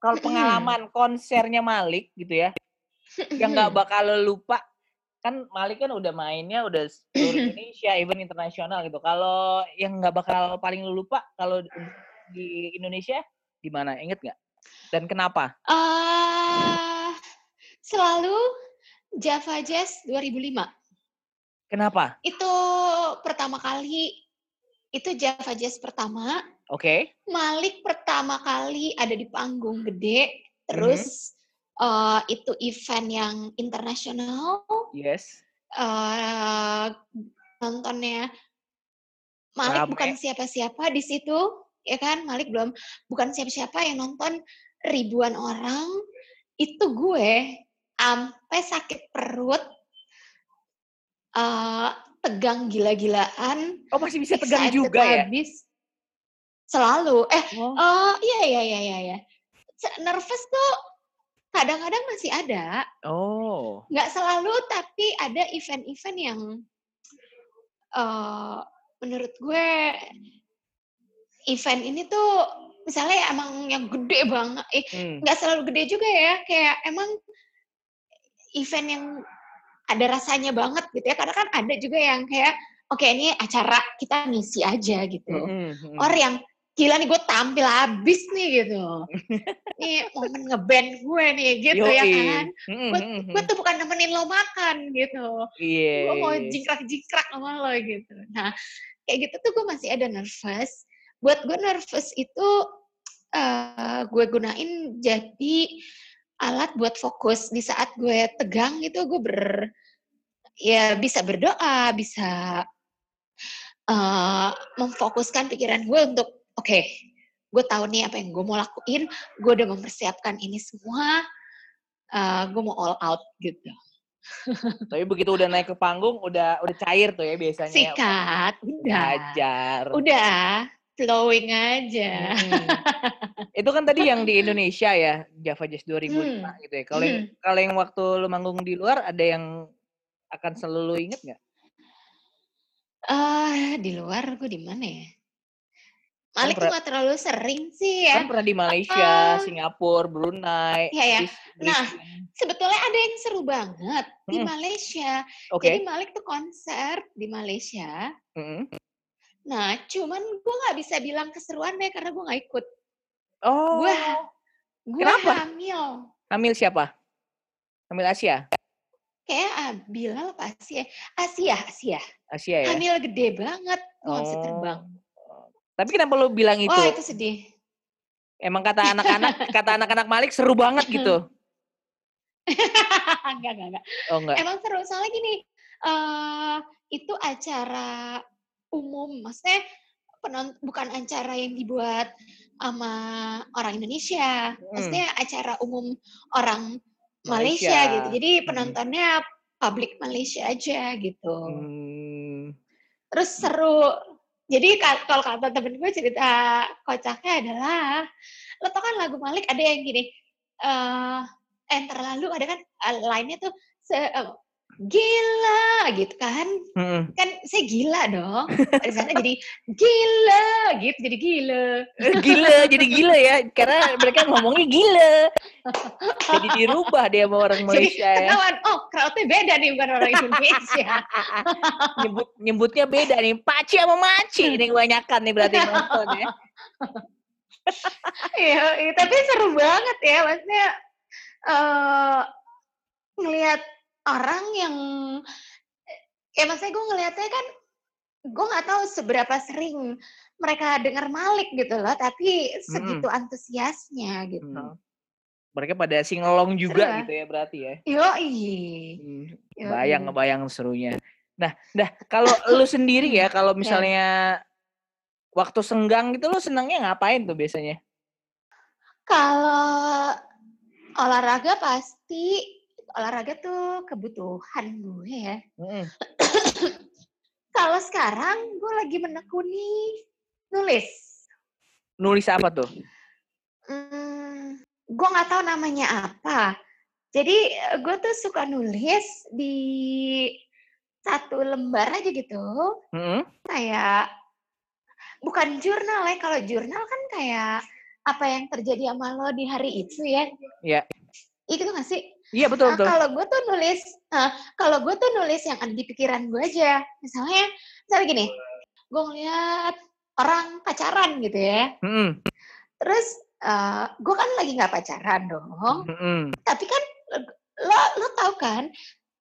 S1: kalau pengalaman konsernya Malik gitu ya, yang nggak bakal lo lupa kan Malik kan udah mainnya udah seluruh Indonesia, even internasional gitu. Kalau yang nggak bakal paling lu lupa kalau di- di Indonesia di mana? Inget nggak? Dan kenapa?
S2: Ah, selalu Java Jazz 2005
S1: Kenapa?
S2: itu pertama kali itu Java Jazz pertama
S1: Oke.
S2: Malik pertama kali ada di panggung gede terus eh, itu event yang internasional
S1: Yes.
S2: eh nontonnya Malik
S1: Rame.
S2: bukan siapa-siapa di situ ya kan Malik belum bukan siapa-siapa yang nonton ribuan orang itu gue sampai sakit perut eh tegang gila-gilaan
S1: Oh masih bisa tegang juga ya?
S2: habis Selalu. Eh,
S1: Oh.
S2: oh iya iya iya iya. Se- Nervous tuh kadang-kadang masih ada.
S1: Oh.
S2: Nggak selalu, tapi ada event-event yang eh menurut gue event ini tuh misalnya emang yang gede banget. Eh,
S1: Hmm.
S2: nggak selalu gede juga ya. Kayak emang event yang ada rasanya banget gitu ya. Karena kan ada juga yang kayak, oke ini acara kita ngisi aja gitu.
S1: Mm-mm, mm-mm.
S2: Or yang gila nih gue tampil abis nih gitu. <laughs> nih momen ngeband gue nih gitu ya
S1: Yoi.
S2: kan.
S1: Mm-mm,
S2: Gue
S1: mm-mm.
S2: gue tuh bukan nemenin lo makan gitu.
S1: Iya.
S2: Gue mau
S1: iya.
S2: jingkrak-jingkrak sama lo gitu. Nah kayak gitu tuh gue masih ada nervous. Buat gue nervous itu eh gue gunain jadi alat buat fokus di saat gue tegang itu gue ber ya bisa berdoa bisa eh memfokuskan pikiran gue untuk oke gue tahu nih apa yang gue mau lakuin gue udah mempersiapkan ini semua eh gue mau all out gitu <laughs>
S1: Tapi begitu udah naik ke panggung, udah udah cair tuh ya biasanya.
S2: sikat udah
S1: Ajar.
S2: udah flowing aja
S1: Mm-mm. Itu kan tadi yang di Indonesia ya, Java Jazz 2005
S2: Hmm.
S1: gitu ya. Kalau yang, kalau yang waktu lu manggung di luar ada yang akan selalu lu inget nggak?
S2: eh di luar gue di mana ya Malik tuh gak terlalu sering sih ya
S1: Kan pernah di Malaysia,
S2: Ah.
S1: Singapura, Brunei,
S2: Iya, ya. Nah, sebetulnya ada yang seru banget di
S1: Mm.
S2: Malaysia
S1: Oke.
S2: jadi Malik tuh konser di Malaysia
S1: Mm-mm.
S2: Nah, cuman gue nggak bisa bilang keseruan deh karena gue nggak ikut.
S1: Oh.
S2: Gue gue
S1: Kenapa?
S2: hamil.
S1: Hamil siapa? Hamil Asia?
S2: Kayak Bilal apa Asia? Asia, Asia.
S1: Asia ya?
S2: Hamil gede banget. Gue nggak bisa
S1: Oh.
S2: terbang.
S1: Tapi kenapa lu bilang itu?
S2: Wah, itu sedih.
S1: Emang kata anak-anak, <laughs> kata anak-anak Malik seru banget gitu. <laughs>
S2: enggak, enggak, enggak.
S1: Oh enggak.
S2: Emang seru. Soalnya gini, eh itu acara umum. Maksudnya penon- bukan acara yang dibuat sama orang Indonesia. Maksudnya acara umum orang Malaysia,
S1: Malaysia.
S2: gitu. Jadi
S1: Hmm.
S2: penontonnya publik Malaysia aja gitu.
S1: Hmm.
S2: Terus seru. Jadi ka- kalau kata temen gue cerita kocaknya adalah, lo tau kan lagu Malik ada yang gini, eh eh terlalu ada kan eh, line-nya tuh se, eh, gila gitu kan,
S1: Mm-mm.
S2: kan saya gila dong. Di sana jadi gila gitu, jadi gila. <laughs>
S1: gila, jadi gila ya. Karena mereka ngomongnya gila. Jadi dirubah dia sama orang
S2: Jadi
S1: Malaysia ya.
S2: ketahuan, oh crowd-nya beda nih bukan orang Indonesia. <laughs>
S1: Nyebut, nyebutnya beda nih. Paci sama maci. Ini kebanyakan nih berarti nonton ya. <laughs>
S2: Iya, iya, tapi seru banget ya, maksudnya eh ngelihat orang yang ya maksudnya gue ngelihatnya kan gue nggak tahu seberapa sering mereka dengar Malik gitu loh, tapi segitu antusiasnya gitu.
S1: Hmm. Mereka pada singelong juga
S2: Seru ya?
S1: gitu ya berarti ya.
S2: Yoi.
S1: Hmm.
S2: Yoi.
S1: Bayang, ngebayang serunya. Nah, dah kalau lu sendiri ya, kalau misalnya waktu senggang gitu lu senangnya ngapain tuh biasanya?
S2: Kalau olahraga pasti olahraga tuh kebutuhan gue ya.
S1: Mm-mm. <coughs>
S2: Kalau sekarang gue lagi menekuni nulis.
S1: Nulis apa tuh?
S2: Hmm, gue nggak tahu namanya apa. Jadi eh, gue tuh suka nulis di satu lembar aja gitu,
S1: Mm-mm.
S2: kayak bukan jurnal ya. Kalau jurnal kan kayak apa yang terjadi sama lo di hari itu ya.
S1: Iya.
S2: Itu nggak sih?
S1: Iya betul
S2: Nah,
S1: betul.
S2: kalau gue tuh nulis, nah, kalau gue tuh nulis yang ada di pikiran gue aja. Misalnya, misalnya gini, gue ngeliat orang pacaran gitu ya.
S1: Mm-mm.
S2: Terus eh gue kan lagi nggak pacaran dong.
S1: Mm-mm.
S2: Tapi kan lo lo tahu kan,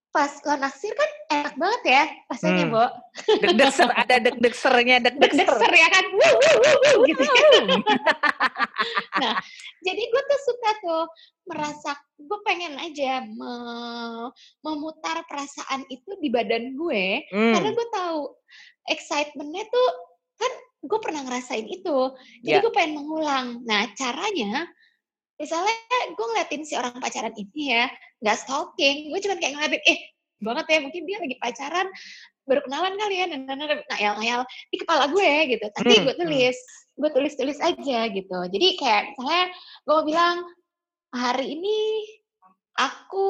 S2: pas lo naksir kan enak banget ya rasanya,
S1: Hmm.
S2: Bo.
S1: Deg-deg ser, ada deg-deg sernya, deg-deg ser.
S2: Deg-deg ya kan, wuh, wuh, wuh, wuh, gitu. <laughs> nah, jadi gue tuh suka tuh merasa gue pengen aja me- memutar perasaan itu di badan gue karena
S1: Hmm.
S2: gue tahu excitementnya tuh kan gue pernah ngerasain itu jadi
S1: Ya.
S2: gue pengen mengulang nah caranya misalnya gue ngeliatin si orang pacaran ini ya nggak stalking gue cuma kayak ngeliatin eh banget ya mungkin dia lagi pacaran baru kenalan kali ya, nah, nah, ngayal-ngayal di kepala gue gitu. Nanti
S1: Hmm,
S2: gue
S1: hmm.
S2: tulis, gue tulis-tulis aja gitu. Jadi kayak misalnya gue mau bilang hari ini aku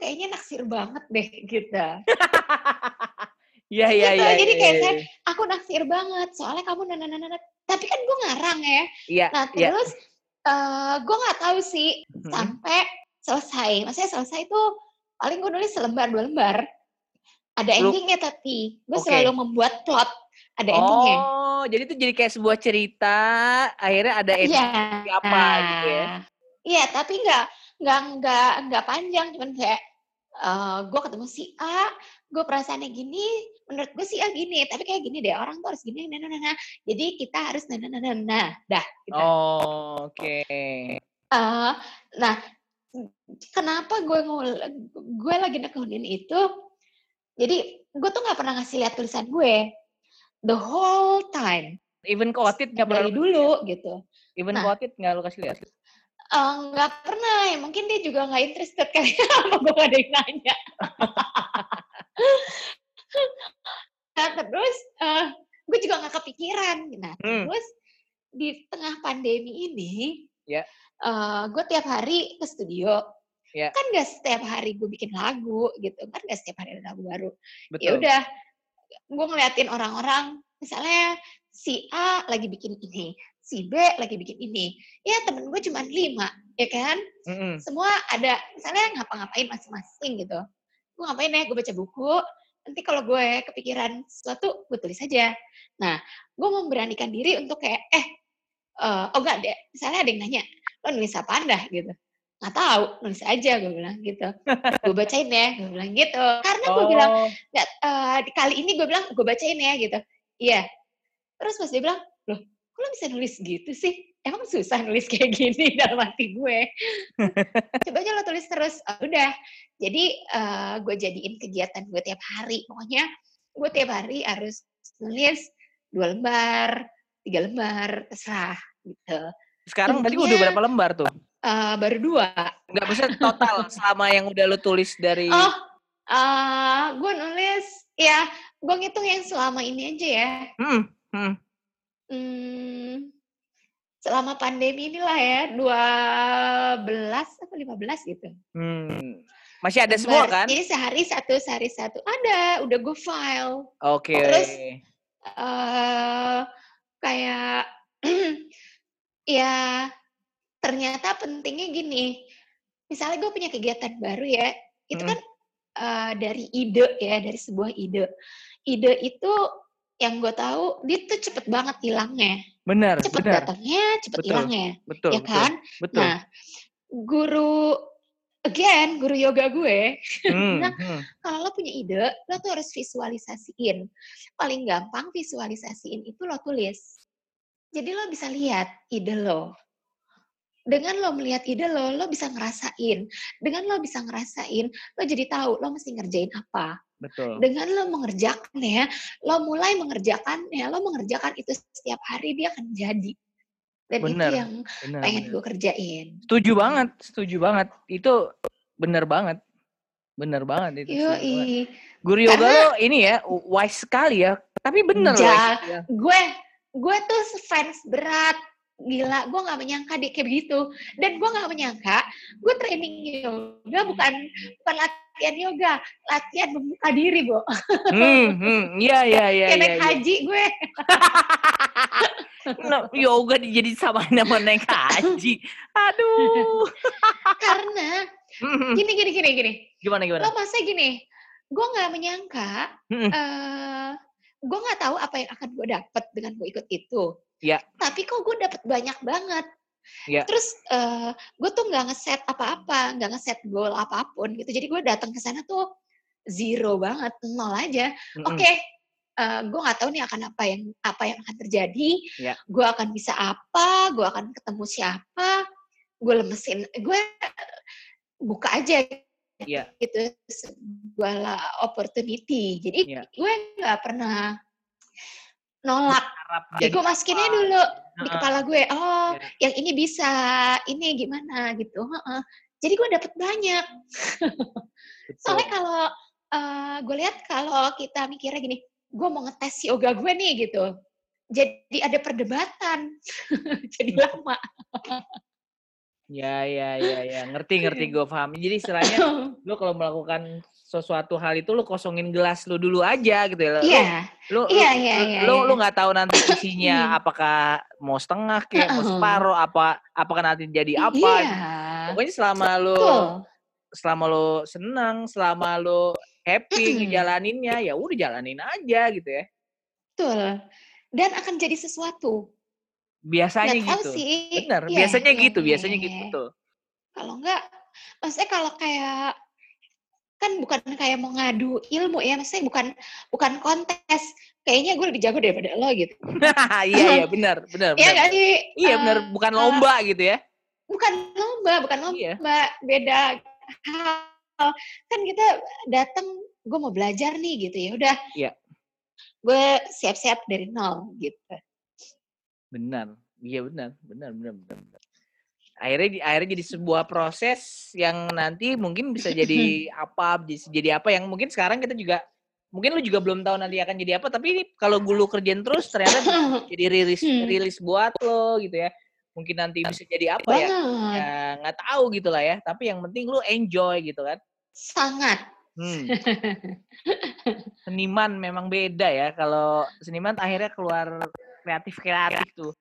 S2: kayaknya naksir banget deh gitu.
S1: Iya iya
S2: Gitu,
S1: iya.
S2: jadi
S1: iya,
S2: kayak
S1: iya,
S2: saya, Aku naksir banget soalnya kamu nah. Tapi kan gue ngarang ya.
S1: Iya
S2: Nah
S1: iya.
S2: terus eh gue nggak tahu sih
S1: Mhm.
S2: sampai selesai. Maksudnya selesai itu paling gue nulis selembar dua lembar. Ada
S1: Lu-
S2: endingnya tapi gue
S1: Oke.
S2: selalu membuat plot. Ada endingnya.
S1: Oh, jadi itu jadi kayak sebuah cerita, akhirnya ada ending
S2: Iya.
S1: seperti apa gitu ya?
S2: Iya, tapi nggak nggak nggak nggak panjang, cuman kayak eh gue ketemu si A, gue perasaannya gini, menurut gue si A gini, tapi kayak gini deh orang tuh harus gini, nah, nah, nah, nah. Jadi kita harus nah, nah, nah, nah, nah. dah. Gitu.
S1: Oh, oke.
S2: Eh, nah, kenapa gue gue lagi nekunin itu? Jadi gue tuh nggak pernah ngasih lihat tulisan gue the whole time
S1: Even kotit nggak pernah,
S2: dari dulu gitu.
S1: even
S2: Nah.
S1: kotit nggak lu kasih lihat?
S2: Eh, nggak pernah, ya mungkin dia juga nggak interested kali <laughs> sama gue gak ada yang nanya. <laughs> nah terus eh, gue juga nggak kepikiran. Nah
S1: Hmm.
S2: terus di tengah pandemi ini,
S1: Ya.
S2: eh, gue tiap hari ke studio.
S1: Ya.
S2: Kan gak setiap hari gue bikin lagu gitu, kan gak setiap hari ada lagu baru. Ya udah, gue ngeliatin orang-orang, misalnya si A lagi bikin ini, si B lagi bikin ini. Ya temen gue cuma lima, ya kan?
S1: Mm-mm.
S2: Semua ada, misalnya ngapa-ngapain masing-masing gitu. Gue ngapain ya, gue baca buku, nanti kalau gue kepikiran sesuatu, gue tulis aja. Nah, gue memberanikan diri untuk kayak, eh, eh, oh enggak deh, misalnya ada yang nanya, lo nulis apaan dah gitu. Nggak tahu, nulis aja gue bilang gitu. <laughs> gue bacain ya, gue bilang gitu. Karena gue bilang,
S1: Oh,
S2: nggak eh, di kali ini gue bilang gue bacain ya gitu iya terus pas dia bilang loh lo bisa nulis gitu sih? Emang susah nulis kayak gini <laughs> dalam hati gue. Coba aja lo tulis terus Oh, udah. Jadi eh, gue jadiin kegiatan gue tiap hari. Pokoknya gue tiap hari harus nulis dua lembar tiga lembar terserah gitu.
S1: Sekarang tadi udah berapa lembar tuh?
S2: Eh, baru dua.
S1: Nggak bisa total selama yang udah lu tulis dari
S2: oh eh gue nulis ya gue ngitung yang selama ini aja ya.
S1: Hmm, hmm.
S2: Hmm, selama pandemi inilah ya, 12 atau 15 gitu.
S1: Hmm. Masih ada semua kan?
S2: Jadi sehari satu, sehari satu. Ada, udah gue file.
S1: Oke.
S2: Terus, eh kayak, <clears throat> ya ternyata pentingnya gini. Misalnya gue punya kegiatan baru ya, itu
S1: Mm-mm.
S2: kan eh, dari ide ya, dari sebuah ide. Ide itu yang gue tahu, dia tuh cepet banget hilangnya.
S1: Benar,
S2: Cepet
S1: benar.
S2: datangnya, cepet
S1: Betul,
S2: hilangnya.
S1: Betul,
S2: ya
S1: betul,
S2: kan?
S1: betul.
S2: Nah, guru again, guru yoga gue, <laughs>
S1: Hmm,
S2: nah,
S1: hmm.
S2: kalau lo punya ide, lo tuh harus visualisasiin. Paling gampang visualisasiin itu lo tulis. Jadi lo bisa lihat ide lo. Dengan lo melihat ide lo, lo bisa ngerasain. Dengan lo bisa ngerasain, lo jadi tahu lo mesti ngerjain apa.
S1: Betul.
S2: Dengan lo mengerjakan ya, lo mulai mengerjakan ya, lo mengerjakan itu setiap hari dia akan jadi. Dan itu
S1: Bener,
S2: yang
S1: Benar.
S2: pengen gue kerjain.
S1: Setuju banget, setuju banget. Itu benar banget. Benar banget itu.
S2: Yoi.
S1: Guru yoga lo ini ya, wise sekali ya. Tapi bener loh.
S2: Ja-
S1: ya.
S2: gue gue tuh fans berat gila gue nggak menyangka dia kayak begitu dan gue nggak menyangka gue training yoga bukan bukan latihan yoga latihan membuka diri bu
S1: Hmm, hmm. Iya, iya, iya.
S2: kayak
S1: iya,
S2: naik
S1: iya.
S2: haji gue
S1: Nah, yoga jadi sama <laughs> sama naik haji. Aduh.
S2: karena
S1: Hmm,
S2: gini gini gini gini
S1: Gimana, gimana?
S2: lo masa gini gue nggak menyangka
S1: Hmm.
S2: eh gue nggak tahu apa yang akan gue dapet dengan gue ikut itu
S1: Ya.
S2: tapi kok gue dapet banyak banget
S1: Ya.
S2: terus eh gue tuh nggak ngeset apa-apa nggak ngeset goal apa pun gitu jadi gue datang ke sana tuh zero banget nol aja
S1: Mm-mm.
S2: oke eh gue nggak tahu nih akan apa yang apa yang akan terjadi
S1: Ya.
S2: gue akan bisa apa gue akan ketemu siapa gue lemesin gue buka aja
S1: Iya.
S2: gitu sebuah opportunity jadi
S1: Iya.
S2: gue nggak pernah nolak
S1: Harap
S2: jadi gue masukinnya dulu di kepala gue oh
S1: Iya.
S2: yang ini bisa ini gimana gitu heeh. jadi gue dapet banyak soalnya kalau uh, gue lihat kalau kita mikirnya gini, gue mau ngetes yoga gue nih gitu. Jadi ada perdebatan, <laughs> jadi lama.
S1: Ya, ya, ya, ya. Ngerti, ngerti gue paham. Jadi istilahnya <laughs> lu kalau melakukan sesuatu hal itu lu kosongin gelas lu dulu aja gitu ya.
S2: Iya.
S1: Lu,
S2: iya, iya, iya.
S1: Lu lu nggak tahu nanti isinya apakah mau setengah kayak mau separuh apa apakah nanti jadi apa.
S2: Iya.
S1: Pokoknya selama lu selama lu senang, selama lu happy ngejalaninnya ya udah jalanin aja gitu ya.
S2: Betul. Dan akan jadi sesuatu
S1: Biasanya gitu.
S2: sih.
S1: Bener,
S2: Iya,
S1: biasanya
S2: iya,
S1: gitu,
S2: iya,
S1: biasanya
S2: iya,
S1: gitu
S2: iya.
S1: tuh.
S2: Kalau enggak, maksudnya kalau kayak kan bukan kayak mau ngadu ilmu ya, maksudnya bukan bukan kontes. Kayaknya gue lebih jago daripada lo gitu. <laughs>
S1: iya, iya, benar, benar,
S2: Iya sih?
S1: Iya, benar,
S2: Eh,
S1: bukan
S2: eh,
S1: lomba gitu ya.
S2: bukan lomba, bukan lomba,
S1: Iya.
S2: beda hal. Kan kita datang, gue mau belajar nih gitu ya, udah.
S1: Iya.
S2: Gue siap-siap dari nol gitu.
S1: Benar. Iya benar, benar, benar, benar. benar. Akhirnya di- akhirnya jadi sebuah proses yang nanti mungkin bisa <laughs> jadi apa, bisa jadi apa yang mungkin sekarang kita juga mungkin lu juga belum tahu nanti akan jadi apa, tapi ini kalau gue lu kerjain terus ternyata <laughs> jadi rilis
S2: Hmm.
S1: rilis buat lo gitu ya. Mungkin nanti bisa jadi apa ya?
S2: Banget,
S1: Ya nggak tahu gitu lah ya. Tapi yang penting lu enjoy gitu kan.
S2: sangat.
S1: Hmm. <laughs> Seniman memang beda ya. Kalau seniman akhirnya keluar kreatif kreatif tuh.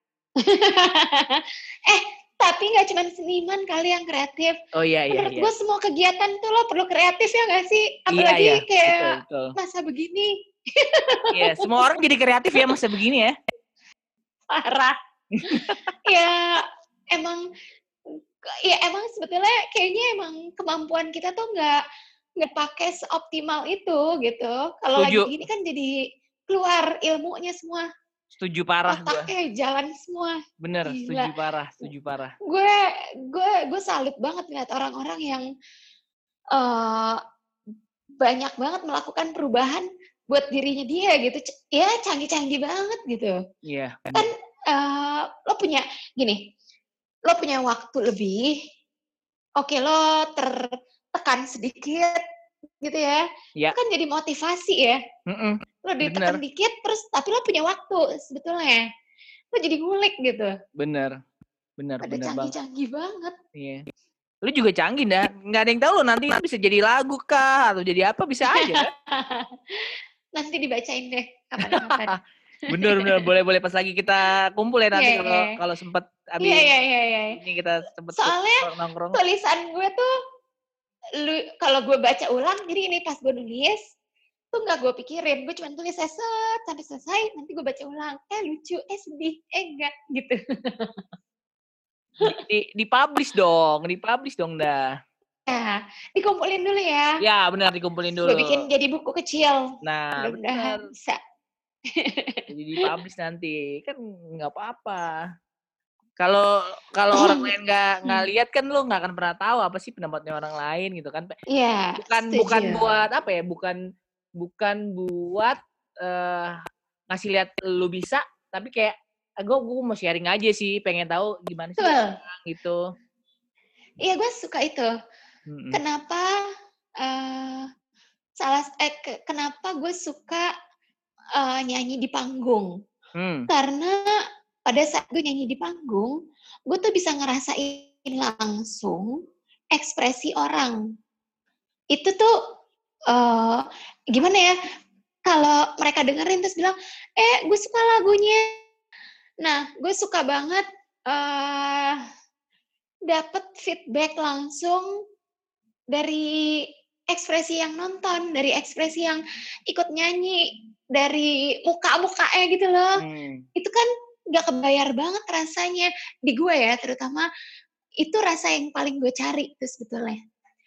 S2: eh, tapi nggak cuma seniman kali yang kreatif.
S1: Oh iya iya
S2: Menurut
S1: iya.
S2: gue semua kegiatan tuh lo perlu kreatif ya nggak sih?
S1: Iya
S2: Apalagi
S1: iya.
S2: kayak
S1: Betul betul.
S2: masa begini,
S1: Iya, semua orang jadi kreatif ya masa begini ya.
S2: parah. <laughs> ya emang, ya emang sebetulnya kayaknya emang kemampuan kita tuh nggak nggak pakai seoptimal itu gitu. Kalau lagi begini kan jadi keluar ilmunya semua,
S1: Setuju parah gua.
S2: otaknya jalan semua.
S1: Bener,
S2: Gila.
S1: setuju parah, setuju parah.
S2: gue gue gue salut banget lihat orang-orang yang eh banyak banget melakukan perubahan buat dirinya dia gitu ya canggih-canggih banget gitu
S1: Iya.
S2: Eh lo punya gini lo punya waktu lebih oke lo tertekan sedikit gitu ya
S1: Ya.
S2: Itu kan jadi motivasi ya
S1: Mm-mm.
S2: lo ditekan
S1: Bener.
S2: dikit terus tapi lo punya waktu sebetulnya lo jadi ngulik gitu
S1: Bener. Bener,
S2: ada
S1: bener banget.
S2: canggih-canggih banget
S1: Iya. Lu juga canggih dah. Nggak ada yang tahu lo nanti bisa jadi lagu kah atau jadi apa bisa aja kan? <laughs>
S2: Nanti dibacain deh kapan-kapan. <laughs>
S1: Bener bener boleh boleh pas lagi kita kumpul ya nanti
S2: Iya,
S1: kalau
S2: iya.
S1: kalau sempet abis
S2: Iya iya iya iya.
S1: ini kita sempet
S2: Soalnya
S1: nongkrong.
S2: tulisan gue tuh lu kalau gue baca ulang jadi ini pas gue nulis tuh nggak gue pikirin gue cuma tulis set sampai selesai nanti gue baca ulang eh lucu eh sedih eh enggak <laughs> gitu
S1: Di, di, dipublish dong, dipublish dong dah.
S2: ya dikumpulin dulu ya
S1: Ya benar dikumpulin dulu.
S2: gue bikin jadi buku kecil
S1: Nah,
S2: mudah-mudahan
S1: benar.
S2: bisa
S1: Jadi dipublish nanti kan nggak apa-apa. Kalau kalau orang <clears throat> lain nggak nggak
S2: Hmm.
S1: lihat kan lu nggak akan pernah tahu apa sih pendapatnya orang lain gitu kan.
S2: Iya
S1: Bukan
S2: setuju.
S1: bukan buat apa ya? Bukan bukan buat eh ngasih lihat lu bisa, tapi kayak gue gue mau sharing aja sih, pengen tahu gimana sih orang gitu.
S2: iya gue suka itu
S1: Mm-mm.
S2: kenapa eh salah eh ke- kenapa gue suka eh, nyanyi di panggung
S1: Hmm.
S2: karena pada saat gue nyanyi di panggung gue tuh bisa ngerasain langsung ekspresi orang itu tuh eh gimana ya kalau mereka dengerin terus bilang eh gue suka lagunya nah gue suka banget eh dapet feedback langsung dari ekspresi yang nonton, dari ekspresi yang ikut nyanyi, dari muka-mukanya gitu loh.
S1: Hmm.
S2: Itu kan nggak kebayar banget rasanya di gue ya, terutama itu rasa yang paling gue cari itu sebetulnya.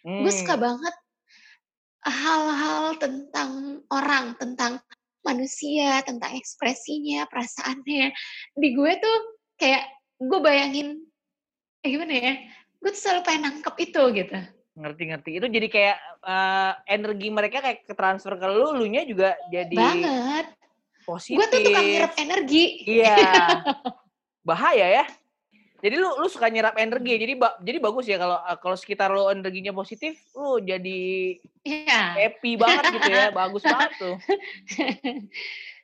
S2: Gue suka
S1: Hmm.
S2: banget hal-hal tentang orang, tentang manusia, tentang ekspresinya, perasaannya. Di gue tuh kayak gue bayangin, eh gimana ya? Gue tuh selalu pengen nangkep itu gitu.
S1: ngerti-ngerti. Itu jadi kayak eh, energi mereka kayak ke transfer ke lu, lu nya juga jadi
S2: Banget.
S1: Positif.
S2: Gue tuh tukang nyerap energi.
S1: Iya. <laughs> Bahaya ya. Jadi lu lu suka nyerap energi. Jadi ba jadi bagus ya kalau kalau sekitar lu energinya positif, lu jadi
S2: Iya.
S1: happy banget gitu ya. Bagus banget tuh. <laughs>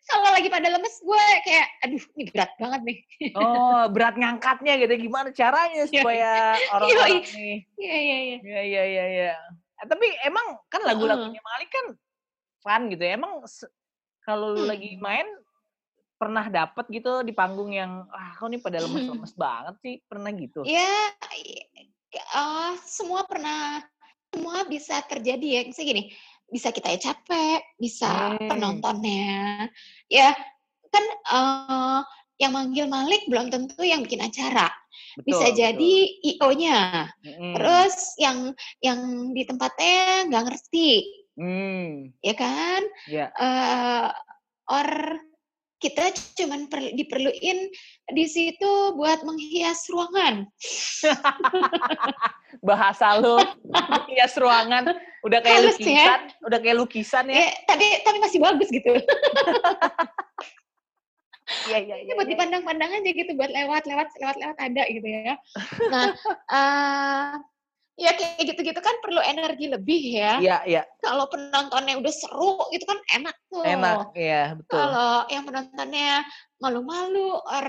S2: Kalau lagi pada lemes gue kayak aduh ini berat banget nih.
S1: Oh, berat ngangkatnya gitu. Gimana caranya
S2: Iya.
S1: supaya orang-orang nih
S2: Iya iya iya.
S1: Iya iya iya iya. Eh, tapi emang kan lagu-lagunya Malik kan fun gitu ya. Emang kalau lu lagi
S2: Hmm.
S1: main pernah dapet gitu di panggung yang ah kok nih pada lemes-lemes banget sih pernah gitu
S2: Ya, eh, semua pernah, semua bisa terjadi ya. Misalnya gini, bisa kita ya capek, bisa
S1: Hmm.
S2: penontonnya, ya kan eh, yang manggil Malik belum tentu yang bikin acara. bisa
S1: Betul,
S2: jadi IO-nya.
S1: Mm-mm.
S2: Terus yang yang di tempatnya nggak ngerti,
S1: Hmm,
S2: ya kan?
S1: ya
S2: eh or kita cuman per- diperluin di situ buat menghias ruangan. <laughs>
S1: bahasa lu hias ruangan udah kayak
S2: Halus ya.
S1: lukisan udah kayak lukisan ya
S2: Ya, tapi tapi masih bagus gitu. <laughs>
S1: iya iya iya
S2: buat
S1: iya.
S2: dipandang-pandang aja gitu buat lewat-lewat lewat-lewat ada gitu ya. Nah, <laughs> eh ya kayak gitu-gitu kan perlu energi lebih ya.
S1: iya iya
S2: Kalau penontonnya udah seru itu kan enak tuh.
S1: enak iya betul
S2: Kalau yang penontonnya malu-malu, or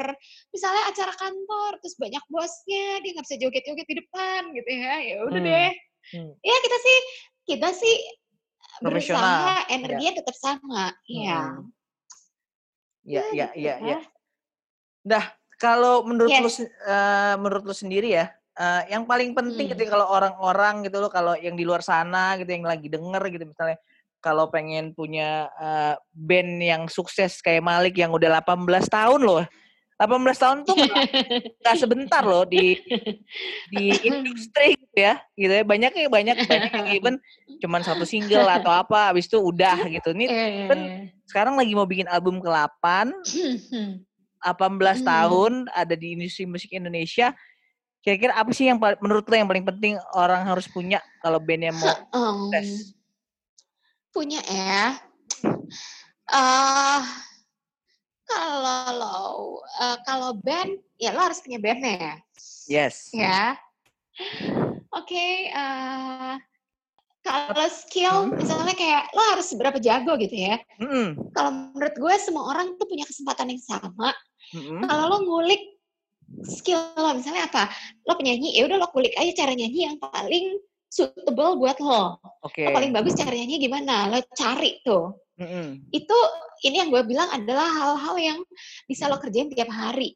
S2: misalnya acara kantor, terus banyak bosnya, dia nggak bisa joget-joget di depan gitu ya, ya udah
S1: Hmm,
S2: deh.
S1: hmm.
S2: Ya kita sih, kita sih
S1: Profesional,
S2: berusaha
S1: ya.
S2: energinya tetap sama, iya.
S1: Hmm. Iya, iya, iya, iya.
S2: ya.
S1: Dah, kalau menurut lu
S2: Yes.
S1: se- eh, menurut lu sendiri ya, eh, yang paling penting
S2: Hmm.
S1: gitu kalau orang-orang gitu loh, kalau yang di luar sana gitu yang lagi denger gitu misalnya kalau pengen punya eh, band yang sukses kayak Malik yang udah 18 tahun loh. 18 tahun tuh <laughs> nggak sebentar loh di di industri gitu ya, gitu ya. Banyak ya banyak banyak yang even cuman satu single atau apa habis itu udah gitu. Ini
S2: Eh.
S1: kan sekarang lagi mau bikin album ke-8 18
S2: Hmm.
S1: tahun ada di industri musik Indonesia. Kira-kira apa sih yang menurut lo yang paling penting orang harus punya kalau bandnya mau <laughs>
S2: Em,
S1: sukses?
S2: punya ya. eh kalau lo, eh, kalau band, ya lo harus punya bandnya ya.
S1: Yes.
S2: ya. Oke, eh, kalau skill
S1: Hmm.
S2: misalnya kayak lo harus seberapa jago gitu ya.
S1: Mm-mm.
S2: Kalau menurut gue semua orang tuh punya kesempatan yang sama.
S1: Mm-mm.
S2: Kalau lo ngulik skill lo misalnya apa? Lo penyanyi, ya udah lo kulik aja cara nyanyi yang paling suitable buat lo.
S1: Oke.
S2: Lo paling bagus cara nyanyi gimana? Lo cari tuh.
S1: Mm-mm.
S2: Itu ini yang gue bilang adalah hal-hal yang bisa lo kerjain tiap hari.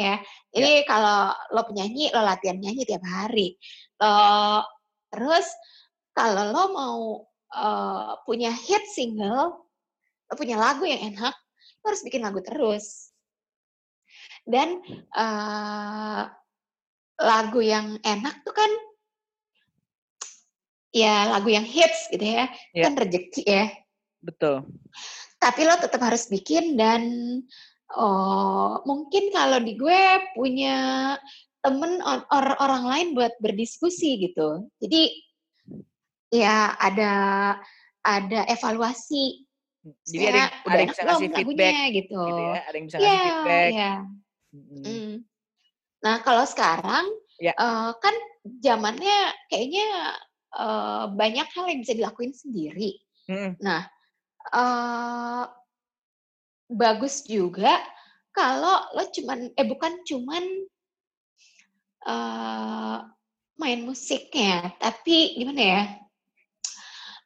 S2: Ya. Jadi kalau lo penyanyi, lo latihan nyanyi tiap hari. Lo terus kalau lo mau eh, punya hit single, lo punya lagu yang enak, lo harus bikin lagu terus. Dan eh, lagu yang enak tuh kan ya lagu yang hits gitu ya,
S1: Ya.
S2: kan rezeki ya.
S1: Betul.
S2: Tapi lo tetap harus bikin dan oh, mungkin kalau di gue punya temen or- or- orang lain buat berdiskusi gitu. Jadi ya ada ada evaluasi.
S1: Jadi ada ada yang bisa ngasih feedback
S2: gitu.
S1: gitu ya. Ada yang bisa ngasih
S2: Iya,
S1: feedback.
S2: iya.
S1: Mm-mm.
S2: Mm. Nah kalau sekarang
S1: Ya.
S2: eh, kan zamannya kayaknya eh, banyak hal yang bisa dilakuin sendiri.
S1: Mm-mm.
S2: Nah, eh bagus juga kalau lo cuman eh bukan cuman eh main musiknya, tapi gimana ya?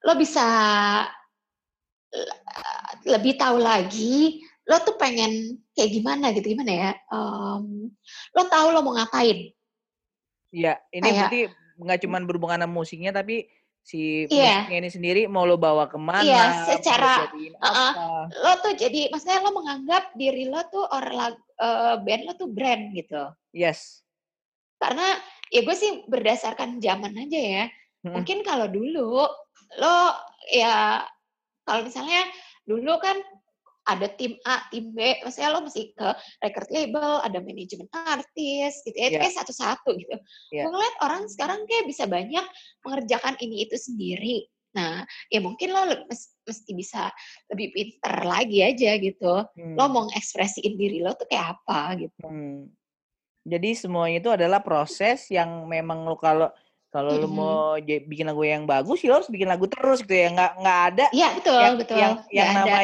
S2: Lo bisa le- lebih tahu lagi lo tuh pengen kayak gimana gitu gimana ya? Em, lo tahu lo mau ngapain?
S1: Iya, ini
S2: Kayak-
S1: berarti nggak cuman berhubungan sama musiknya tapi si
S2: Iya.
S1: musiknya ini sendiri mau lo bawa ke
S2: mana,
S1: Iya,
S2: secara-
S1: apa.
S2: Lo tuh jadi maksudnya lo menganggap diri lo tuh or lag- eh, band lo tuh brand gitu.
S1: Yes.
S2: Karena ya gue sih berdasarkan zaman aja ya.
S1: Mm-mm.
S2: Mungkin kalau dulu lo ya kalau misalnya dulu kan ada tim A, tim B, maksudnya lo mesti ke record label, ada manajemen artis gitu ya, itu
S1: Iya.
S2: kayak satu-satu gitu.
S1: Iya.
S2: Gue ngeliat orang sekarang kayak bisa banyak mengerjakan ini itu sendiri. Nah, ya mungkin lo mesti bisa lebih pinter lagi aja gitu.
S1: Hmm.
S2: Lo mau ngekspresiin diri lo tuh kayak apa gitu.
S1: Hmm. Jadi semuanya itu adalah proses yang memang lo kalau kalau lo
S2: Mhm.
S1: mau j- bikin lagu yang bagus, ya lo harus bikin lagu terus gitu ya. Nggak nggak ada
S2: Iya betul
S1: yang
S2: betul.
S1: yang yang
S2: ada.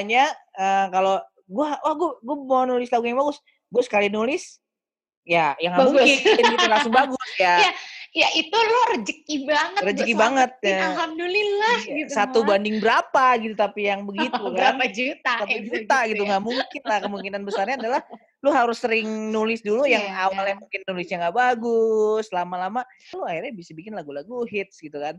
S1: Eh, kalau gua oh gua gua mau nulis lagu yang bagus, gue sekali nulis ya yang nggak
S2: Bagus.
S1: mungkin gitu langsung bagus ya.
S2: Iya, <laughs> Ya itu lo rezeki banget.
S1: Rezeki banget, ya.
S2: Alhamdulillah
S1: Iya,
S2: gitu.
S1: Satu
S2: Mak.
S1: banding berapa gitu tapi yang <laughs> begitu kan.
S2: Berapa juta?
S1: Satu
S2: ya, bisa
S1: juta gitu
S2: ya.
S1: nggak mungkin lah kemungkinan besarnya adalah lu harus sering nulis dulu yang
S2: Iya.
S1: awalnya mungkin nulisnya nggak bagus lama-lama lu akhirnya bisa bikin lagu-lagu hits gitu kan